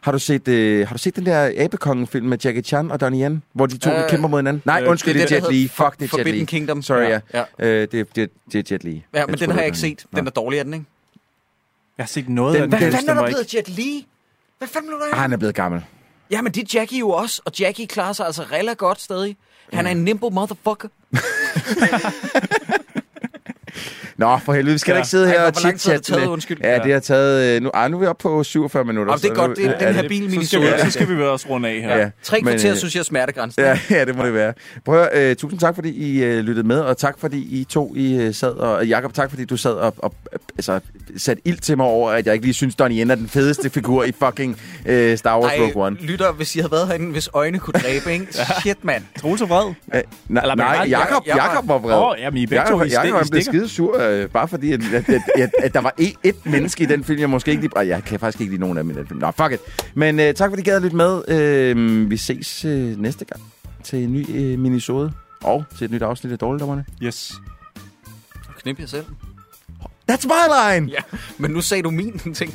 Har du set, øh, har du set den der Abekongen-film med Jackie Chan og Donnie Yen, hvor de to Øh, kæmper mod hinanden? Nej, øh, undskyld, det er det er det, der Jet Li. Fuck, det er Jet Forbidden Li. Kingdom. Sorry, ja. Ja. Øh, det, er- det, det er Jet Li. Ja, men den har jeg ikke set. Den er dårlig, er den, ikke? jeg har set noget Den- af den. Hvad Den fanden er der blevet Jet Li? Hvad fanden blev der Ah, han er blevet gammel. Ja, men det er Jackie jo også, og Jackie klarer sig altså relativt godt stadig. Han er en nimble motherfucker. Nå, for helvede, vi skal Ja. da ikke sidde her Ej, og hvor lang tid har det chit-chatte taget? med- Undskyld. Ja, det har taget... Øh, nu, ah, nu er vi oppe på 47 minutter. Jamen, det er så godt, det er den ja, her bil, så, min skal vi, så så skal vi vel også runde af her. Ja. Tre Men, kvarter, øh, synes jeg, er smertegrænsen. Ja, ja, det må det være. Prøv at, øh, tusind tak, fordi I øh, lyttede med, og tak, fordi I to I, øh, sad, og Jakob, tak, fordi du sad og, og øh, altså, satte ild til mig over, at jeg ikke lige synes, Donnie Yen er den fedeste figur i fucking øh, Star Wars Rogue One. lytter, hvis I havde været herinde, hvis øjne kunne dræbe, ikke? Shit, mand. Troels er vred. Nej, Jakob, Jakob var vred. Åh, oh, jamen, I begge to i stik- i. skide sur, øh, bare fordi, at, at, at, at, at der var et, et menneske i den film, jeg måske ikke lige... Jeg kan faktisk ikke lide nogen af dem i den film. Nå, fuck it. Men øh, tak, fordi I gad lytte med. Øh, vi ses øh, næste gang til en ny øh, minisode. Og til et nyt afsnit af Dårligdommerne. Yes. Knip jer selv. That's my line! Ja, men nu sagde du min ting.